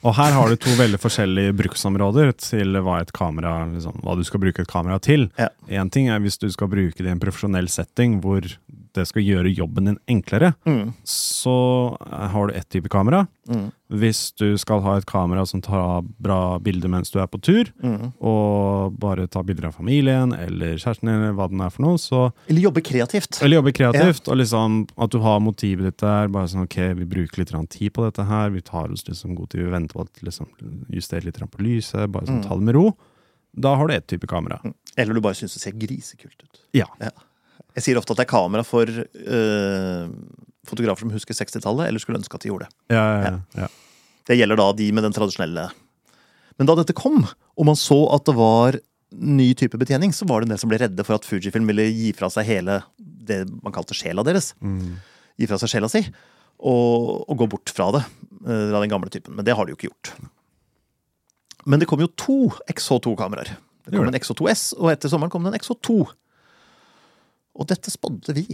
Og her har du to veldig forskjellige bruksområder til hva et kamera liksom, hva du skal bruke et kamera til. Ja. Ting er hvis du skal bruke det i en profesjonell setting hvor det skal gjøre jobben din enklere. Mm. Så har du ett type kamera. Mm. Hvis du skal ha et kamera som tar bra bilder mens du er på tur, Mm. og bare ta bilder av familien eller kjæresten din, eller hva den er for noe, så Eller jobbe kreativt. Eller jobbe kreativt, og liksom at du har motivet ditt der. Bare sånn, ok, vi bruker litt tid på dette her, vi tar oss liksom god tid, vi venter på at liksom justerer litt på lyset, bare sånn Mm. ta det med ro. Da har du ett type kamera. Eller du bare syns det ser grisekult ut. Ja. Jeg sier ofte at det er kamera for eh, fotografer som husker 60-tallet, eller skulle ønske at de gjorde det. Ja, ja, ja. Det gjelder da de med den tradisjonelle. Men da dette kom, og man så at det var ny type betjening, så var det en del som ble redde for at Fujifilm ville gi fra seg hele det man kalte sjela deres. Mm. Gi fra seg sjela si, og, og gå bort fra det. eh, Fra den gamle typen. Men det har de jo ikke gjort. Men det kom jo to XH2-kameraer. Det kom det. en XH2S, og etter sommeren kom det en XH2. Og dette spådde vi.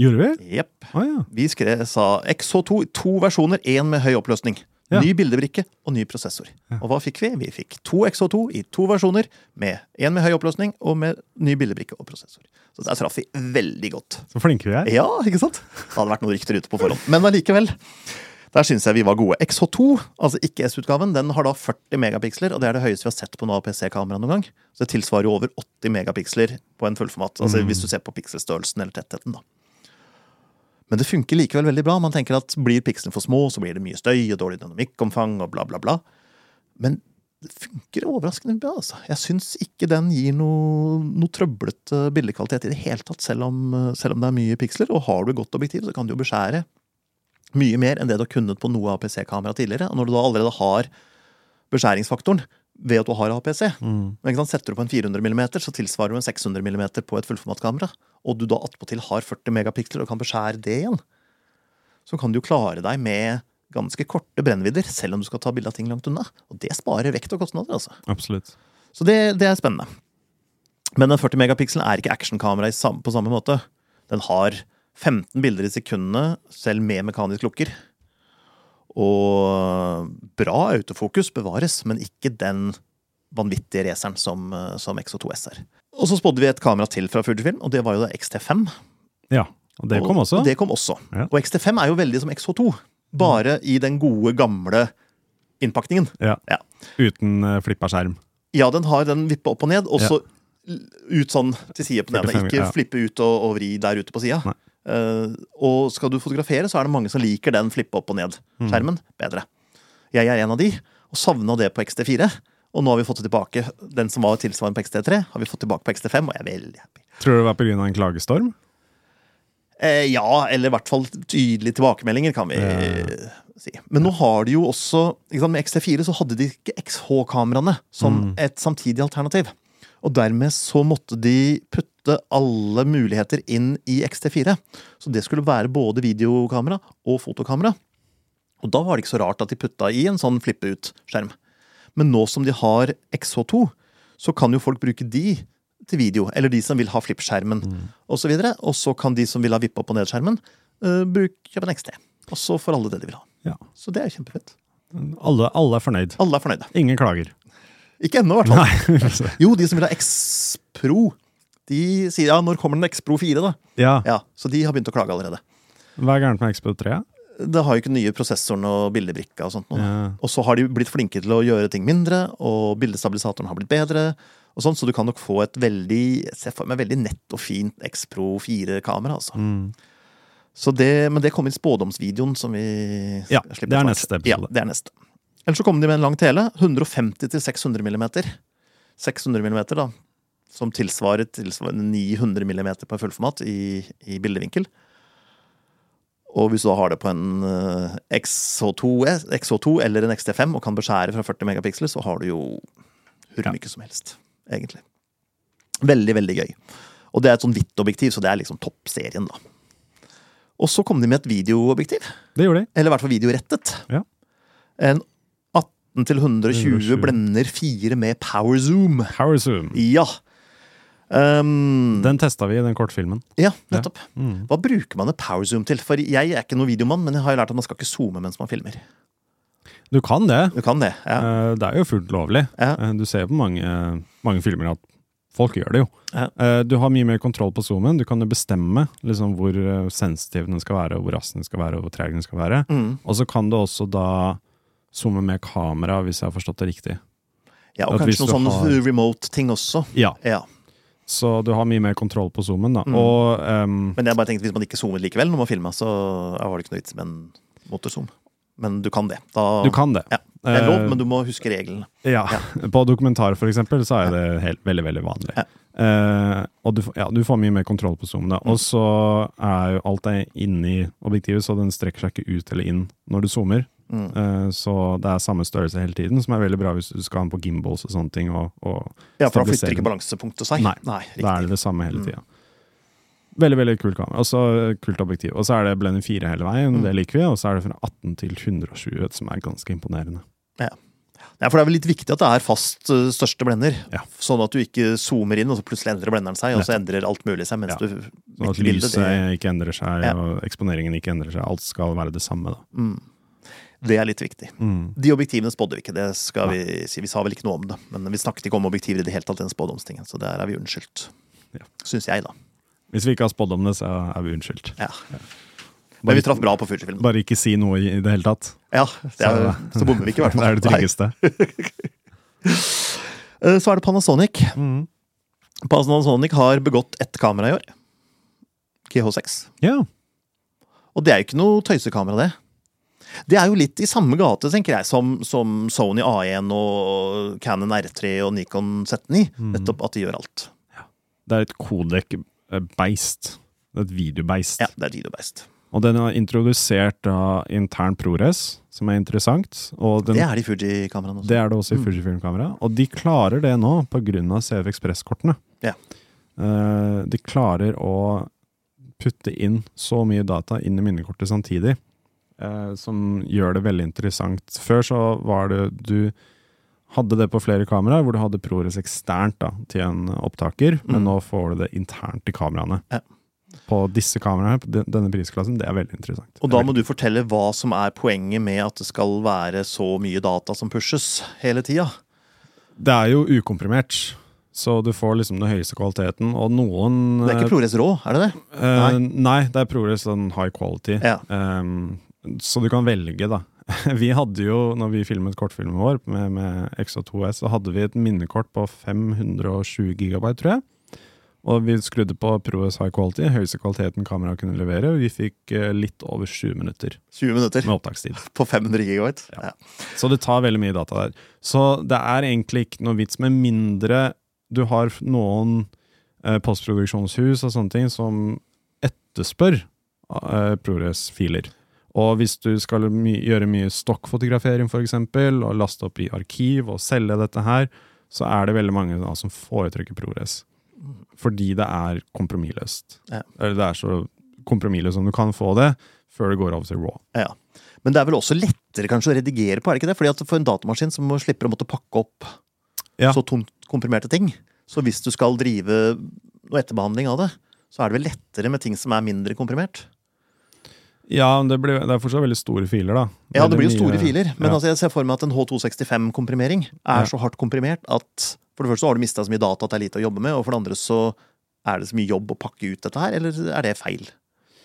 Gjorde vi? Jepp. Ah, ja. Vi skrev, sa XH2 i to versjoner, én med høy oppløsning. Ja. Ny bildebrikke og ny prosessor. Og hva fikk vi? Vi fikk to XH2 i to versjoner, med én med høy oppløsning og med ny bildebrikke og prosessor. Så der traff vi veldig godt. Så flinke vi er. Ja, ikke sant? Det hadde vært noen rykter ute på forhånd. Men allikevel. Der syns jeg vi var gode. XH2, altså ikke S-utgaven, den har da 40 megapiksler, og det er det høyeste vi har sett på noe APC-kamera noen gang. Så det tilsvarer jo over 80 megapiksler på en fullformat. Altså hvis du ser på pikselstørrelsen eller tettheten, da. Men det funker likevel veldig bra. Man tenker at blir pikslene for små, så blir det mye støy og dårlig dynamikkomfang og bla, bla, bla. Men det funker overraskende bra, altså. Jeg syns ikke den gir noe, noe trøblete bildekvalitet i det hele tatt, selv om, selv om det er mye piksler. Og har du godt objektiv, så kan du jo beskjære mye mer enn det du har kunnet på noe APC-kamera tidligere. Og når du da allerede har beskjæringsfaktoren ved at du har APC, Mm. setter du på en 400 mm, så tilsvarer du en 600 mm på et fullformatkamera, og du da attpåtil har 40 megapiksler og kan beskjære det igjen, så kan du jo klare deg med ganske korte brennvidder, selv om du skal ta bilde av ting langt unna. Og det sparer vekt og kostnader, altså. Absolutt. Så det, det er spennende. Men den 40 megapikselen er ikke actionkamera på samme måte. Den har 15 bilder i sekundene, selv med mekanisk lukker. Og bra autofokus bevares, men ikke den vanvittige raceren som, eh, som XO2S er. Og så spådde vi et kamera til fra Fujifilm, og det var jo da XT5. Ja. Og det kom også. Og det kom også. Ja. Og XT5 er jo veldig som XH2, bare i den gode, gamle innpakningen. Ja. Ja. Uten uh, flippa skjerm. Ja, den har den vippe opp og ned, og så ut sånn til side på den ene. Ikke ja. flippe ut og, og vri der ute på sida. Nei. og skal du fotografere, så er det mange som liker den flippe opp og Mm. ned-skjermen bedre. Jeg er en av de, og savna det på XT4. Og nå har vi fått det tilbake. Den som var tilsvarende på XT3, har vi fått tilbake på XT5, og jeg er veldig happy. Tror du det var pga. en klagestorm? Eh, ja, eller i hvert fall tydelige tilbakemeldinger, kan vi Ja. si. Men nå har de jo også Med XT4 så hadde de ikke XH-kameraene som Mm. et samtidig alternativ. Og dermed så måtte de putte alle muligheter inn i XT4. Så det skulle være både videokamera og fotokamera. Og da var det ikke så rart at de putta i en sånn flippe-ut-skjerm. Men nå som de har XH2, så kan jo folk bruke de til video. Eller de som vil ha flippskjermen så videre. Og så kan de som vil ha vippe opp og ned-skjermen, uh, bruke kjøpe en XT. Og så får alle det de vil ha. Ja. Så det er kjempefett. Alle, alle er fornøyd. Alle er fornøyde. Ingen klager. Ikke ennå, i hvert fall. Jo, de som vil ha X-Pro, de sier ja, når kommer den X-Pro 4, da? ja. Ja, Så de har begynt å klage allerede. Hva er gærent med X-Pro 3? Det har jo ikke nye prosessoren og bildebrikka og sånt. Ja. Og så har de blitt flinke til å gjøre ting mindre, og bildestabilisatoren har blitt bedre. og sånt, Så du kan nok få et veldig se for meg veldig nett og fint X-Pro 4-kamera. altså. Mm. Så det, Men det kommer i spådomsvideoen som vi Ja, det er neste episode. Ja, det er neste. Eller så kom de med en lang tele. 150 til 600 millimeter. 600 millimeter, da. Som tilsvarer, tilsvarer 900 millimeter på fullformat i, i bildevinkel. Og hvis du da har det på en eh, XH2, S- XH2 eller en XT5 og kan beskjære fra 40 megapiksler, så har du jo hvor Ja. som helst, egentlig. Veldig, veldig gøy. Og det er et sånn hvitt objektiv, så det er liksom toppserien, da. Og så kom de med et videoobjektiv. Det gjorde de. Eller i hvert fall videorettet. Ja. En 18 til 120 120. blender 4 med power zoom. Power Zoom. Ja. Um, Den testa vi i den kortfilmen. ja, nettopp. Mm. Hva bruker man et power zoom til? For jeg er ikke noen videomann, men jeg har jo lært at man skal ikke zoome mens man filmer. Du kan det. Du kan det, ja. Eh, Det er jo fullt lovlig. Ja. Eh, Du ser på mange, mange filmer at folk gjør det jo. Ja. Eh, Du har mye mer kontroll på zoomen. Du kan jo bestemme liksom hvor sensitiv den skal være, hvor rask den skal være, og hvor treg den skal være. Mm. Og så kan du også da zoome med kamera, hvis jeg har forstått det riktig. ja og At kanskje noen sånne har- remote-ting også. Ja, Ja. Så du har mye mer kontroll på zoomen, da. Mm. Og um... Men jeg bare tenkte hvis man ikke zoomet likevel når man filma, så var det ikke noe vits med en motorzoom. Men du kan det. Da, du kan det. Ja. Det er lov, Eh, men du må huske reglene. Ja, På dokumentar for eksempel, så er det helt, veldig veldig vanlig. Ja. Eh, og du, ja, du får mye mer kontroll på zoomen. Mm. Og så er jo alt er inni objektivet, så den strekker seg ikke ut eller inn når du zoomer. Mm. Eh, så det er samme størrelse hele tiden, som er veldig bra hvis du skal ha den på gimbals og sånne ting. Og, og Ja, for da flytter ikke balansepunktet seg. Nei, Nei Da er det det samme hele Mm. Veldig veldig kult kamera. Og så kult objektiv. Og så er det blender 4 hele veien, Mm. det liker vi. Og så er det fra 18 til 120, som er ganske imponerende. Ja, for det er vel litt viktig at det er fast uh, største blender. Ja. Sånn at du ikke zoomer inn, og så plutselig endrer blenderen seg, og så endrer alt mulig seg mens Ja. du Sånn at lyset bildet, det- ikke endrer seg, Ja. og eksponeringen ikke endrer seg. Alt skal være det samme. da. Mm. Det er litt viktig. Mm. De objektivene spådde vi ikke, det skal vi si. Vi sa vel ikke noe om det. Men vi snakket ikke om objektiver i det hele tatt den spådomstingen, så der er vi unnskyldt. Ja. Syns jeg, da. Hvis vi ikke har spådd om det, så er vi unnskyldt. Ja. Men vi traff bra på Fujifilm. Bare ikke si noe i det hele tatt. Ja, det er, så bommer vi ikke, i hvert Det er det tryggeste. Eh, Så er det Panasonic. Mm. Panasonic har begått ett kamera i år. KH6. Ja. Og det er jo ikke noe tøysekamera, det. Det er jo litt i samme gate, tenker jeg, som, som Sony A1 og Canon R3 og Nikon Z9. Mm. Nettopp at de gjør alt. Det er et kodek-beist. Er et videobeist. Ja, det er videobeist. Og den er introdusert da intern ProRes, som er interessant. Og den, Det er de Fuji-kameraene også. det er det også i Mm. Fujifilm-kamera. Og de klarer det nå pga. CV Ekspress-kortene. Ja. Eh, de klarer å putte inn så mye data inn i minnekortet samtidig, eh, som gjør det veldig interessant. Før så var det du hadde det på flere kameraer, hvor du hadde ProRes eksternt da, til en opptaker, men Mm. nå får du det internt i kameraene. Ja. På disse kameraene, på denne prisklassen, det er veldig interessant. Og da må du fortelle hva som er poenget med at det skal være så mye data som pushes hele tida. Det er jo ukomprimert, så du får liksom den høyeste kvaliteten, og noen Det er ikke ProRes rå, er det det? Uh, nei. det er ProRes sånn high quality. Ja. Ehm, så du kan velge, da. Vi hadde jo, når vi filmet kortfilmen vår med, med XO2S, så hadde vi et minnekort på 520 gigabyte, tror jeg. Og vi skrudde på ProRes high quality, høyeste kvaliteten kameraet kunne levere, og vi fikk eh, litt over 20 minutter 20 minutter med opptakstid. på 500 gigabyte. Ja. Ja. Så det tar veldig mye data der. Så det er egentlig ikke noe vits med mindre du har noen eh, postproduksjonshus og sånne ting som etterspør eh, ProRes-filer. Og hvis du skal my gjøre mye stokkfotografering f.eks., og laste opp i arkiv og selge dette her, så er det veldig mange da, som foretrekker ProRes. Fordi det er kompromissløst. Ja. Eller det er så kompromissløst som du kan få det, før det går over til raw. Ja. Men det er vel også lettere kanskje å redigere på, er det ikke det? Fordi at for en datamaskin så må slipper å måtte pakke opp Ja. så tungt komprimerte ting. Så hvis du skal drive noe etterbehandling av det, så er det vel lettere med ting som er mindre komprimert? Ja, men det, blir, det er fortsatt veldig store filer, da. Ja, det blir jo mye- store filer, men ja. altså jeg ser for meg at en H265-komprimering er Ja. så hardt komprimert at for det første så har du mista så mye data at det er lite å jobbe med, og for det andre så er det så mye jobb å pakke ut dette her, eller er det feil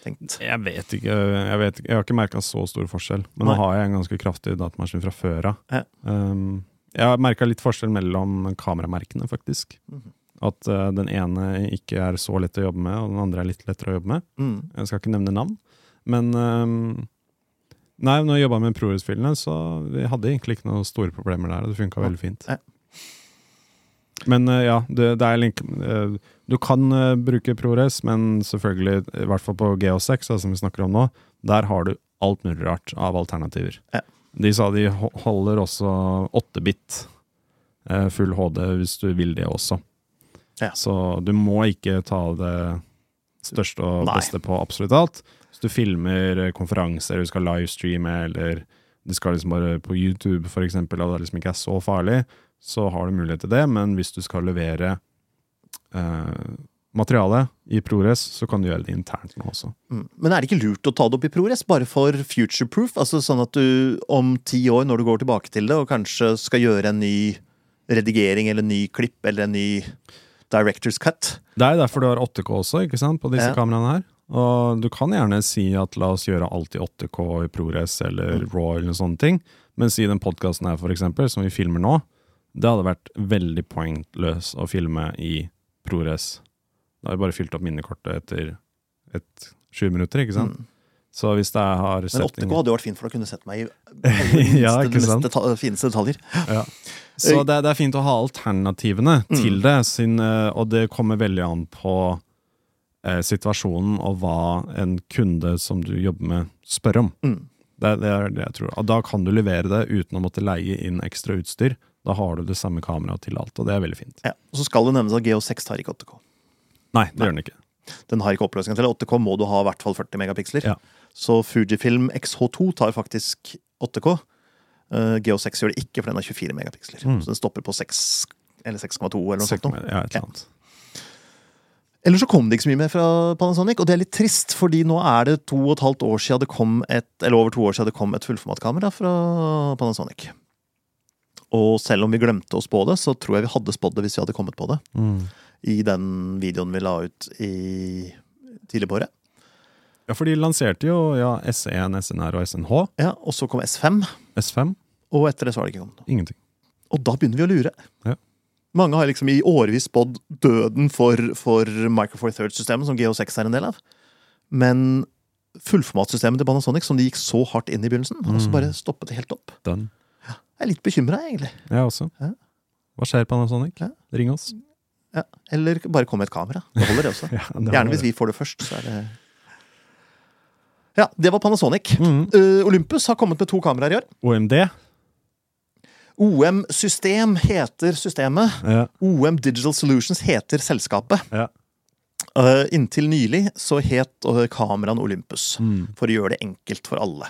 tenkt? Jeg vet ikke. Jeg, vet, jeg har ikke merka så stor forskjell. Men Nei. nå har jeg en ganske kraftig datamaskin fra før av. Ja. Um, jeg har merka litt forskjell mellom kameramerkene, faktisk. Mm. At uh, den ene ikke er så lett å jobbe med, og den andre er litt lettere å jobbe med. Mm. Jeg skal ikke nevne navn. Men um, Nei, når jeg jobba med ProRes-filene, så vi hadde egentlig ikke noen store problemer der. Det funka veldig fint. Men eh, ja, det, det er link, eh, du kan eh, bruke ProRes, men selvfølgelig, i hvert fall på GH6, som vi snakker om nå, der har du alt mulig rart av alternativer. Ja. De sa de holder også 8-bit eh, full HD hvis du vil det også. Ja. Så du må ikke ta det største og Nei. beste på absolutt alt. Hvis du filmer eh, konferanser, du skal livestreame, eller du skal liksom bare på YouTube for eksempel, og det liksom ikke er så farlig, så har du mulighet til det, men hvis du skal levere eh, materiale i ProRes, så kan du gjøre det internt nå også. Mm. Men er det ikke lurt å ta det opp i ProRes, bare for future proof? Altså Sånn at du om ti år, når du går tilbake til det, og kanskje skal gjøre en ny redigering eller en ny klipp eller en ny director's cut. Det er derfor du har 8K også, ikke sant, på disse Ja. kameraene her. Og du kan gjerne si at la oss gjøre alt i 8K i ProRes eller Mm. RAW eller sånne ting, mens i den podkasten her, for eksempel, som vi filmer nå, det hadde vært veldig pointløs å filme i ProRes. Da har vi bare fylt opp minnekortet etter et sju minutter, ikke sant? Mm. Så hvis det har Men 8K hadde jo vært fint, for da kunne du sett meg i Ja, de deta fineste detaljer. Så det, det er fint å ha alternativene Mm. til det, sin, eh, og det kommer veldig an på eh, situasjonen og hva en kunde som du jobber med, spør om. Mm. Det, det er det jeg tror. Og da kan du levere det uten å måtte leie inn ekstra utstyr. Da har du det samme kameraet til alt, og det er veldig fint. Ja. Og så skal det nevnes at Geo 6 tar ikke 8K. Nei, det gjør den ikke. Den har ikke oppløsningen til 8K må du ha i hvert fall 40 megapiksler. Ja. Så Fujifilm XH2 tar faktisk 8K. Uh, GH6 gjør det ikke, for den har 24 megapiksler. Mm. Så den stopper på 6 eller 6,2 eller noe sånt. Ja, et eller annet. Eller så kom det ikke så mye mer fra Panasonic, og det er litt trist, fordi nå er det to og et halvt år siden det kom et, eller over to år siden det kom et fullformatkamera fra Panasonic. Og selv om vi glemte å spå det, så tror jeg vi hadde spådd det hvis vi hadde kommet på det. Mm. I den videoen vi la ut i tidlig på året. Ja, for de lanserte jo ja, S1, SNR og SNH. Ja, Og så kom S5, S5 og etter det så har det ikke kommet noe. ingenting. Og da begynner vi å lure. Ja. Mange har liksom i årevis spådd døden for, for Micro Four Thirds-systemet, som GO6 er en del av. Men fullformatsystemet til Panasonic, som de gikk så hardt inn i begynnelsen, har også Mm. bare stoppet det helt opp. Done. Jeg er litt bekymra, egentlig. Jeg også. Ja. Hva skjer, Panasonic? Ja. Ring oss. Ja. Eller bare kom med et kamera. Det holder, det også. Ja, det Gjerne hvis vi får det først, så er det Ja, det var Panasonic. mm. Uh, Olympus har kommet med to kameraer i år. OMD. OM System heter systemet. Ja. OM Digital Solutions heter selskapet. Ja. Uh, inntil nylig så het uh, kameraen Olympus, Mm. for å gjøre det enkelt for alle.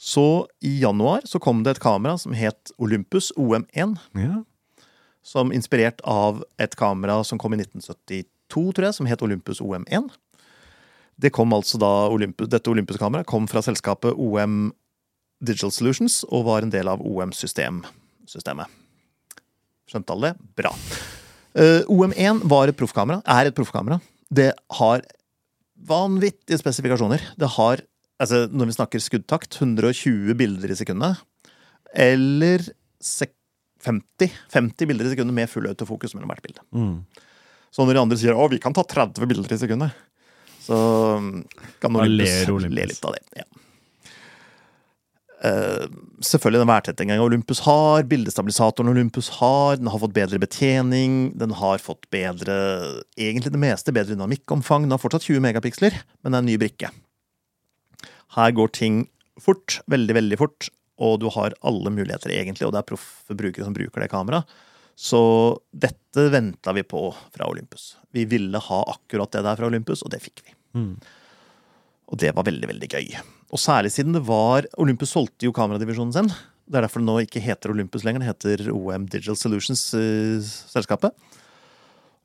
Så i januar så kom det et kamera som het Olympus OM1, ja. som inspirert av et kamera som kom i 1972, tror jeg, som het Olympus OM1. Det kom altså da Olympus, Dette Olympus-kameraet kom fra selskapet OM Digital Solutions og var en del av OM-systemet. Skjønte alle det? Bra. Uh, OM1 var et proffkamera, er et proffkamera. Det har vanvittige spesifikasjoner. Det har, altså når vi snakker skuddtakt, 120 bilder i sekundet. Eller 50, 50 bilder i sekundet med full autofokus mellom hvert bilde. Mm. Så når de andre sier 'Å, vi kan ta 30 bilder i sekundet', så mm, kan Olympus. le litt av det. Ja. Eh, selvfølgelig den værtettinga Olympus har, bildestabilisatoren Olympus har, den har fått bedre betjening, den har fått bedre Egentlig det meste bedre dynamikkomfang. Den har fortsatt 20 megapiksler, men det er en ny brikke. Her går ting fort, veldig, veldig fort, og du har alle muligheter, egentlig, og det er proffe brukere som bruker det kameraet. Så dette venta vi på fra Olympus. Vi ville ha akkurat det der fra Olympus, og det fikk vi. Mm. Og det var veldig, veldig gøy. Og særlig siden det var Olympus solgte jo kameradivisjonen sin. Det er derfor det nå ikke heter Olympus lenger, det heter OM Digital Solutions, eh.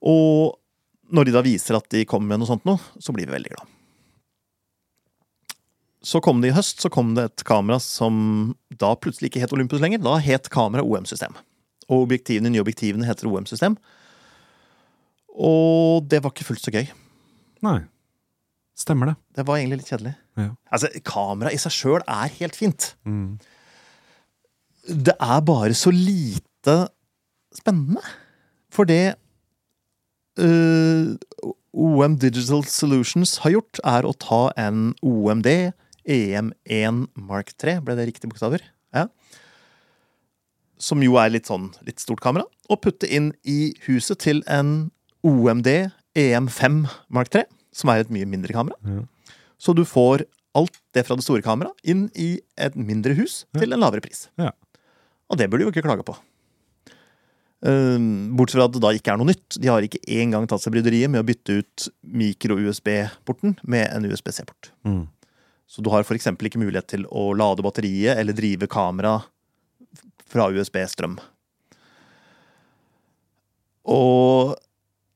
Og når de da viser at de kommer med noe sånt nå, så blir vi veldig glad. Så kom det i høst, så kom det et kamera som da plutselig ikke het Olympus lenger. Da het kamera OM-system. Og objektivene, nye objektivene heter OM-system. Og det var ikke fullt så gøy. Nei. Stemmer det. Det var egentlig litt kjedelig. Ja. Altså, Kamera i seg sjøl er helt fint. Mm. Det er bare så lite spennende. For det uh, OM Digital Solutions har gjort, er å ta en OMD EM1 Mark 3. Ble det riktige bokstaver? Ja. Som jo er litt sånn litt stort kamera. Og putte inn i huset til en OMD EM5 Mark 3, som er et mye mindre kamera. Ja. Så du får alt det fra det store kameraet inn i et mindre hus til en lavere pris. Ja. Og det burde du jo ikke klage på. Um, Bortsett fra at det da ikke er noe nytt. De har ikke engang tatt seg bryderiet med å bytte ut mikro-USB-porten med en USB-C-port. Mm. Så du har f.eks. ikke mulighet til å lade batteriet eller drive kamera fra USB-strøm. Og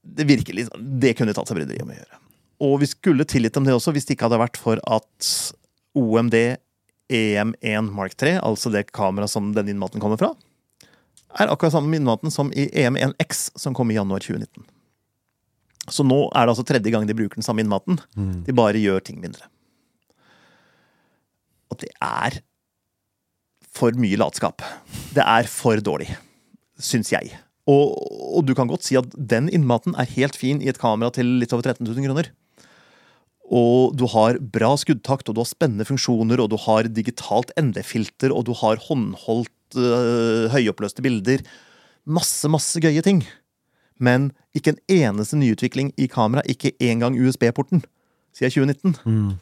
det virker litt Det kunne de tatt seg bryderiet med å gjøre. Og vi skulle tilgitt dem det også hvis det ikke hadde vært for at OMD EM1 Mark 3, altså det kameraet som denne innmaten kommer fra, er akkurat samme innmaten som i EM1X, som kom i januar 2019. Så nå er det altså tredje gang de bruker den samme innmaten. Mm. De bare gjør ting mindre. Og det er for mye latskap. Det er for dårlig, syns jeg. Og, og du kan godt si at den innmaten er helt fin i et kamera til litt over 13 000 kroner. Og du har bra skuddtakt, og du har spennende funksjoner, og du har digitalt ND-filter, og du har håndholdt øh, høyoppløste bilder. Masse, masse gøye ting. Men ikke en eneste nyutvikling i kamera, ikke engang USB-porten, siden 2019. Mm.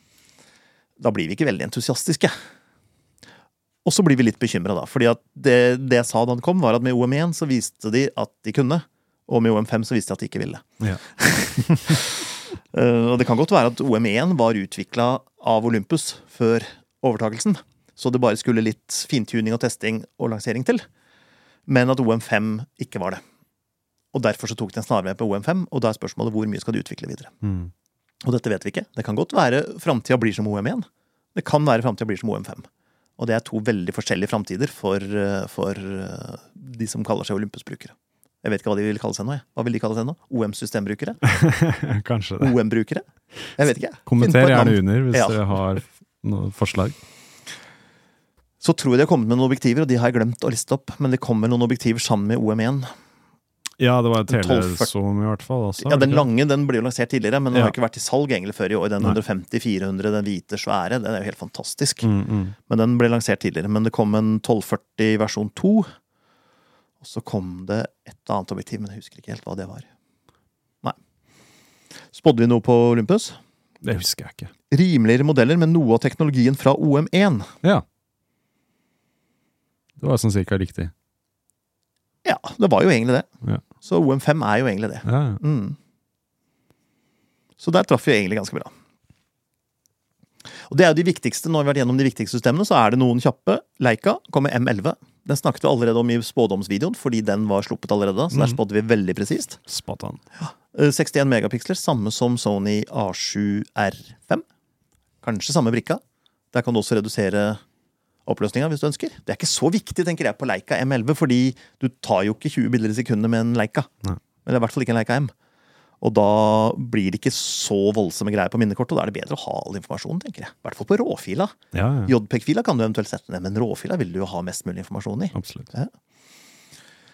Da blir vi ikke veldig entusiastiske. Og så blir vi litt bekymra, da. fordi det, det jeg sa da den kom, var at med OM1 så viste de at de kunne. Og med OM5 så viste de at de ikke ville. Ja. Eh, og det kan godt være at OM1 var utvikla av Olympus før overtakelsen. Så det bare skulle litt fintuning og testing og lansering til. Men at OM5 ikke var det. Og derfor så tok de en snarvei på OM5, og da er spørsmålet hvor mye skal de utvikle videre. Mm. Og dette vet vi ikke. Det kan godt være framtida blir som OM1. Det kan være framtida blir som OM5. Og det er to veldig forskjellige framtider for, eh, for eh, de som kaller seg Olympus-brukere. Jeg vet ikke hva de vil kalle seg nå. jeg. Hva vil de kalle seg nå? OM-systembrukere? Kanskje det. OM-brukere? Jeg vet ikke. Kommenter gjerne under hvis Ja. dere har noen forslag. Så tror jeg de har kommet med noen objektiver, og de har jeg glemt å liste opp. Men det kommer noen objektiver sammen med OM1. Ja, det var Den 1240 telezoom i hvert fall også. Ja, Den lange den ble jo lansert tidligere, men den Ja. har ikke vært i salg egentlig før i år. Den 150-400, den hvite, svære, den er jo helt fantastisk. Mm, mm. Men den ble lansert tidligere. Men det kom en 1240 versjon 2. Og så kom det et annet objektiv, men jeg husker ikke helt hva det var. Nei. Spådde vi noe på Olympus? Det husker jeg ikke. Rimeligere modeller med noe av teknologien fra OM1. Ja. Det var sånn cirka riktig. Ja, det var jo egentlig det. Ja. Så OM5 er jo egentlig det. Ja, ja. Mm. Så der traff vi egentlig ganske bra. Og det er jo de viktigste, Når vi har vært gjennom de viktigste systemene, så er det noen kjappe. Leica kommer M11. Den snakket vi allerede om i spådomsvideoen, fordi den var sluppet allerede da. Så der Mhm. spådde vi veldig presist. Spot on. Eh, 61 megapiksler, samme som Sony A7R5. Kanskje samme brikka. Der kan du også redusere oppløsninga hvis du ønsker. Det er ikke så viktig, tenker jeg, på Leica M11, fordi du tar jo ikke 20 bilder i sekundet med en Leica. Nei. Eller i hvert fall ikke en Leica M. Og da blir det ikke så voldsomme greier på minnekortet, og da er det bedre å ha all informasjonen, tenker jeg. I hvert fall på råfila. Ja, ja. JPEG-fila kan du eventuelt sette ned, men råfila vil du jo ha mest mulig informasjon i. Absolutt.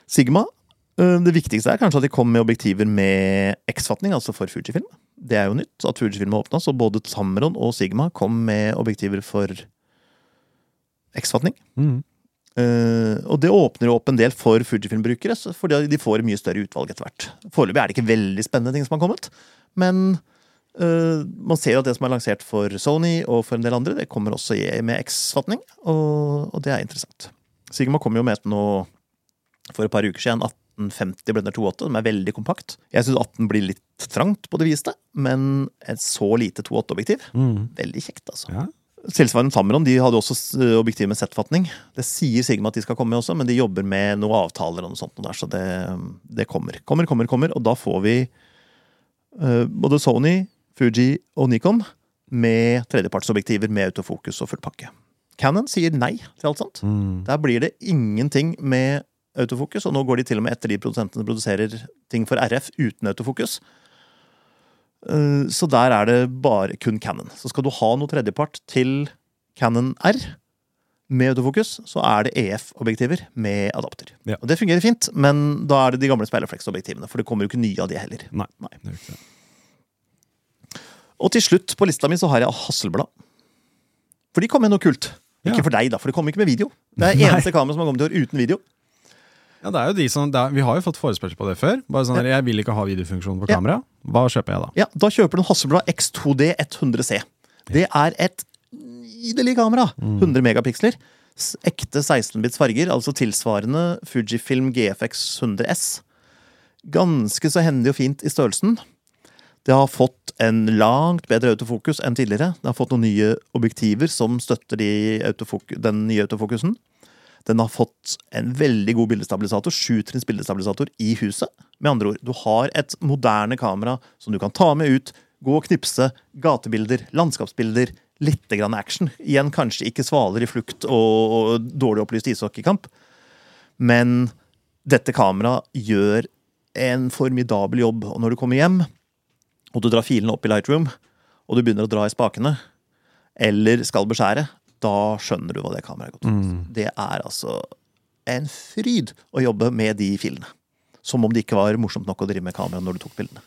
Sigma. eh, Det viktigste er kanskje at de kom med objektiver med X-fatning, altså for Fujifilm. Det er jo nytt at Fujifilm har åpna, så både Tamron og Sigma kom med objektiver for X-fatning. Mm. Eh, og det åpner jo opp en del for Fujifilm-brukere, fordi de får mye større utvalg etter hvert. Foreløpig er det ikke veldig spennende ting som har kommet, men uh, man ser jo at det som er lansert for Sony og for en del andre, det kommer også med X-fatning, og, og det er interessant. Sigma kom jo med et nå for et par uker siden, 1850 Blender 2.8, som er veldig kompakt. Jeg syns 18 blir litt trangt på det viste, men et så lite 2.8-objektiv, Mm. veldig kjekt, altså. Ja. Tilsvarende Tamron de hadde også eh, objektiv med Z-fatning. Det sier Sigma at de skal komme med også, men de jobber med noen avtaler og noe sånt. Der, så det, det kommer. Kommer, kommer, kommer. Og da får vi uh, både Sony, Fuji og Nikon med tredjepartsobjektiver med autofokus og full pakke. Canon sier nei til alt sånt. Mm. Der blir det ingenting med autofokus, og nå går de til og med etter de produsentene produserer ting for RF uten autofokus. Eh, Så der er det bare kun Canon. Så skal du ha noe tredjepart til Canon R med autofokus, så er det EF-objektiver med adapter. Ja. Og det fungerer fint, men da er det de gamle speilrefleksobjektivene, for det kommer jo ikke nye av de heller. Nei. Nei. Og til slutt på lista mi så har jeg Hasselblad. For de kom med noe kult. Ikke Ja. for deg, da, for det kom ikke med video. Det er eneste kamera som har kommet i år uten video. Ja, det er jo de som, er, Vi har jo fått forespørsel på det før. Bare sånn, Jeg vil ikke ha videofunksjon på kamera. Hva kjøper jeg da? Ja, Da kjøper du en Hasselblad X2D 100C. Det er et nydelig kamera. 100 megapiksler. Ekte 16-bits farger, altså tilsvarende Fujifilm GFX 100S. Ganske så hendig og fint i størrelsen. Det har fått en langt bedre autofokus enn tidligere. Det har fått noen nye objektiver som støtter de den nye autofokusen. Den har fått en veldig god bildestabilisator, sjutrinns bildestabilisator i huset. Med andre ord, du har et moderne kamera som du kan ta med ut, gå og knipse, gatebilder, landskapsbilder, litt grann action. Igjen kanskje ikke svaler i flukt og, og dårlig opplyst ishockeykamp, men dette kameraet gjør en formidabel jobb. Og når du kommer hjem, og du drar filene opp i Lightroom, og du begynner å dra i spakene, eller skal beskjære, da skjønner du hva det kameraet er godt for. Det er altså en fryd å jobbe med de filene. Som om det ikke var morsomt nok å drive med kamera når du tok bildene.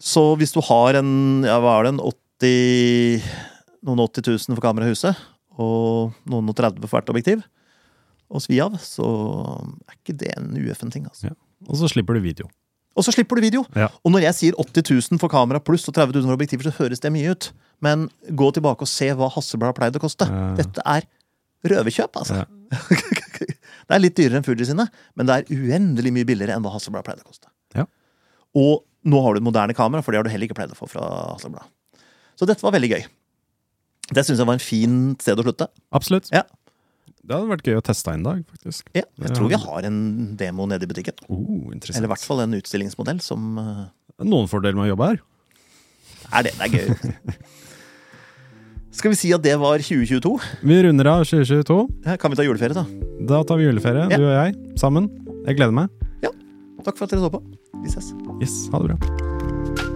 Så hvis du har en, ja, hva er det, en 80, noen 80 000 for kamerahuset, og noen og 30 for hvert objektiv, og svi av, så er ikke det en UFN-ting. altså. Ja. Og så slipper du video. Og så slipper du video. Ja. Og når jeg sier 80 000 for kamera pluss og 30 000 for objektiver, så høres det mye ut. Men gå tilbake og se hva Hasselblad pleide å koste. Ja. Dette er røverkjøp, altså. Ja. det er litt dyrere enn Fuji sine, men det er uendelig mye billigere enn hva Hasselblad pleide å koste. Ja. Og nå har du moderne kamera, for det har du heller ikke pleid å få fra Hasselblad. Så dette var veldig gøy. Det syns jeg var en fin sted å slutte. Absolutt. Ja. Det hadde vært gøy å teste en dag, faktisk. Ja, jeg tror vi har en demo nede i butikken. Oh. Eller i hvert fall en utstillingsmodell som eh, Noen fordeler med å jobbe her. er det. Det er gøy. Skal vi si at det var 2022? Vi runder av 2022. Ja, Kan vi ta juleferie, da? Da tar vi juleferie, Ja. du og jeg, sammen. Jeg gleder meg. Takk for at dere så på. Vi ses. Yes, ha det bra.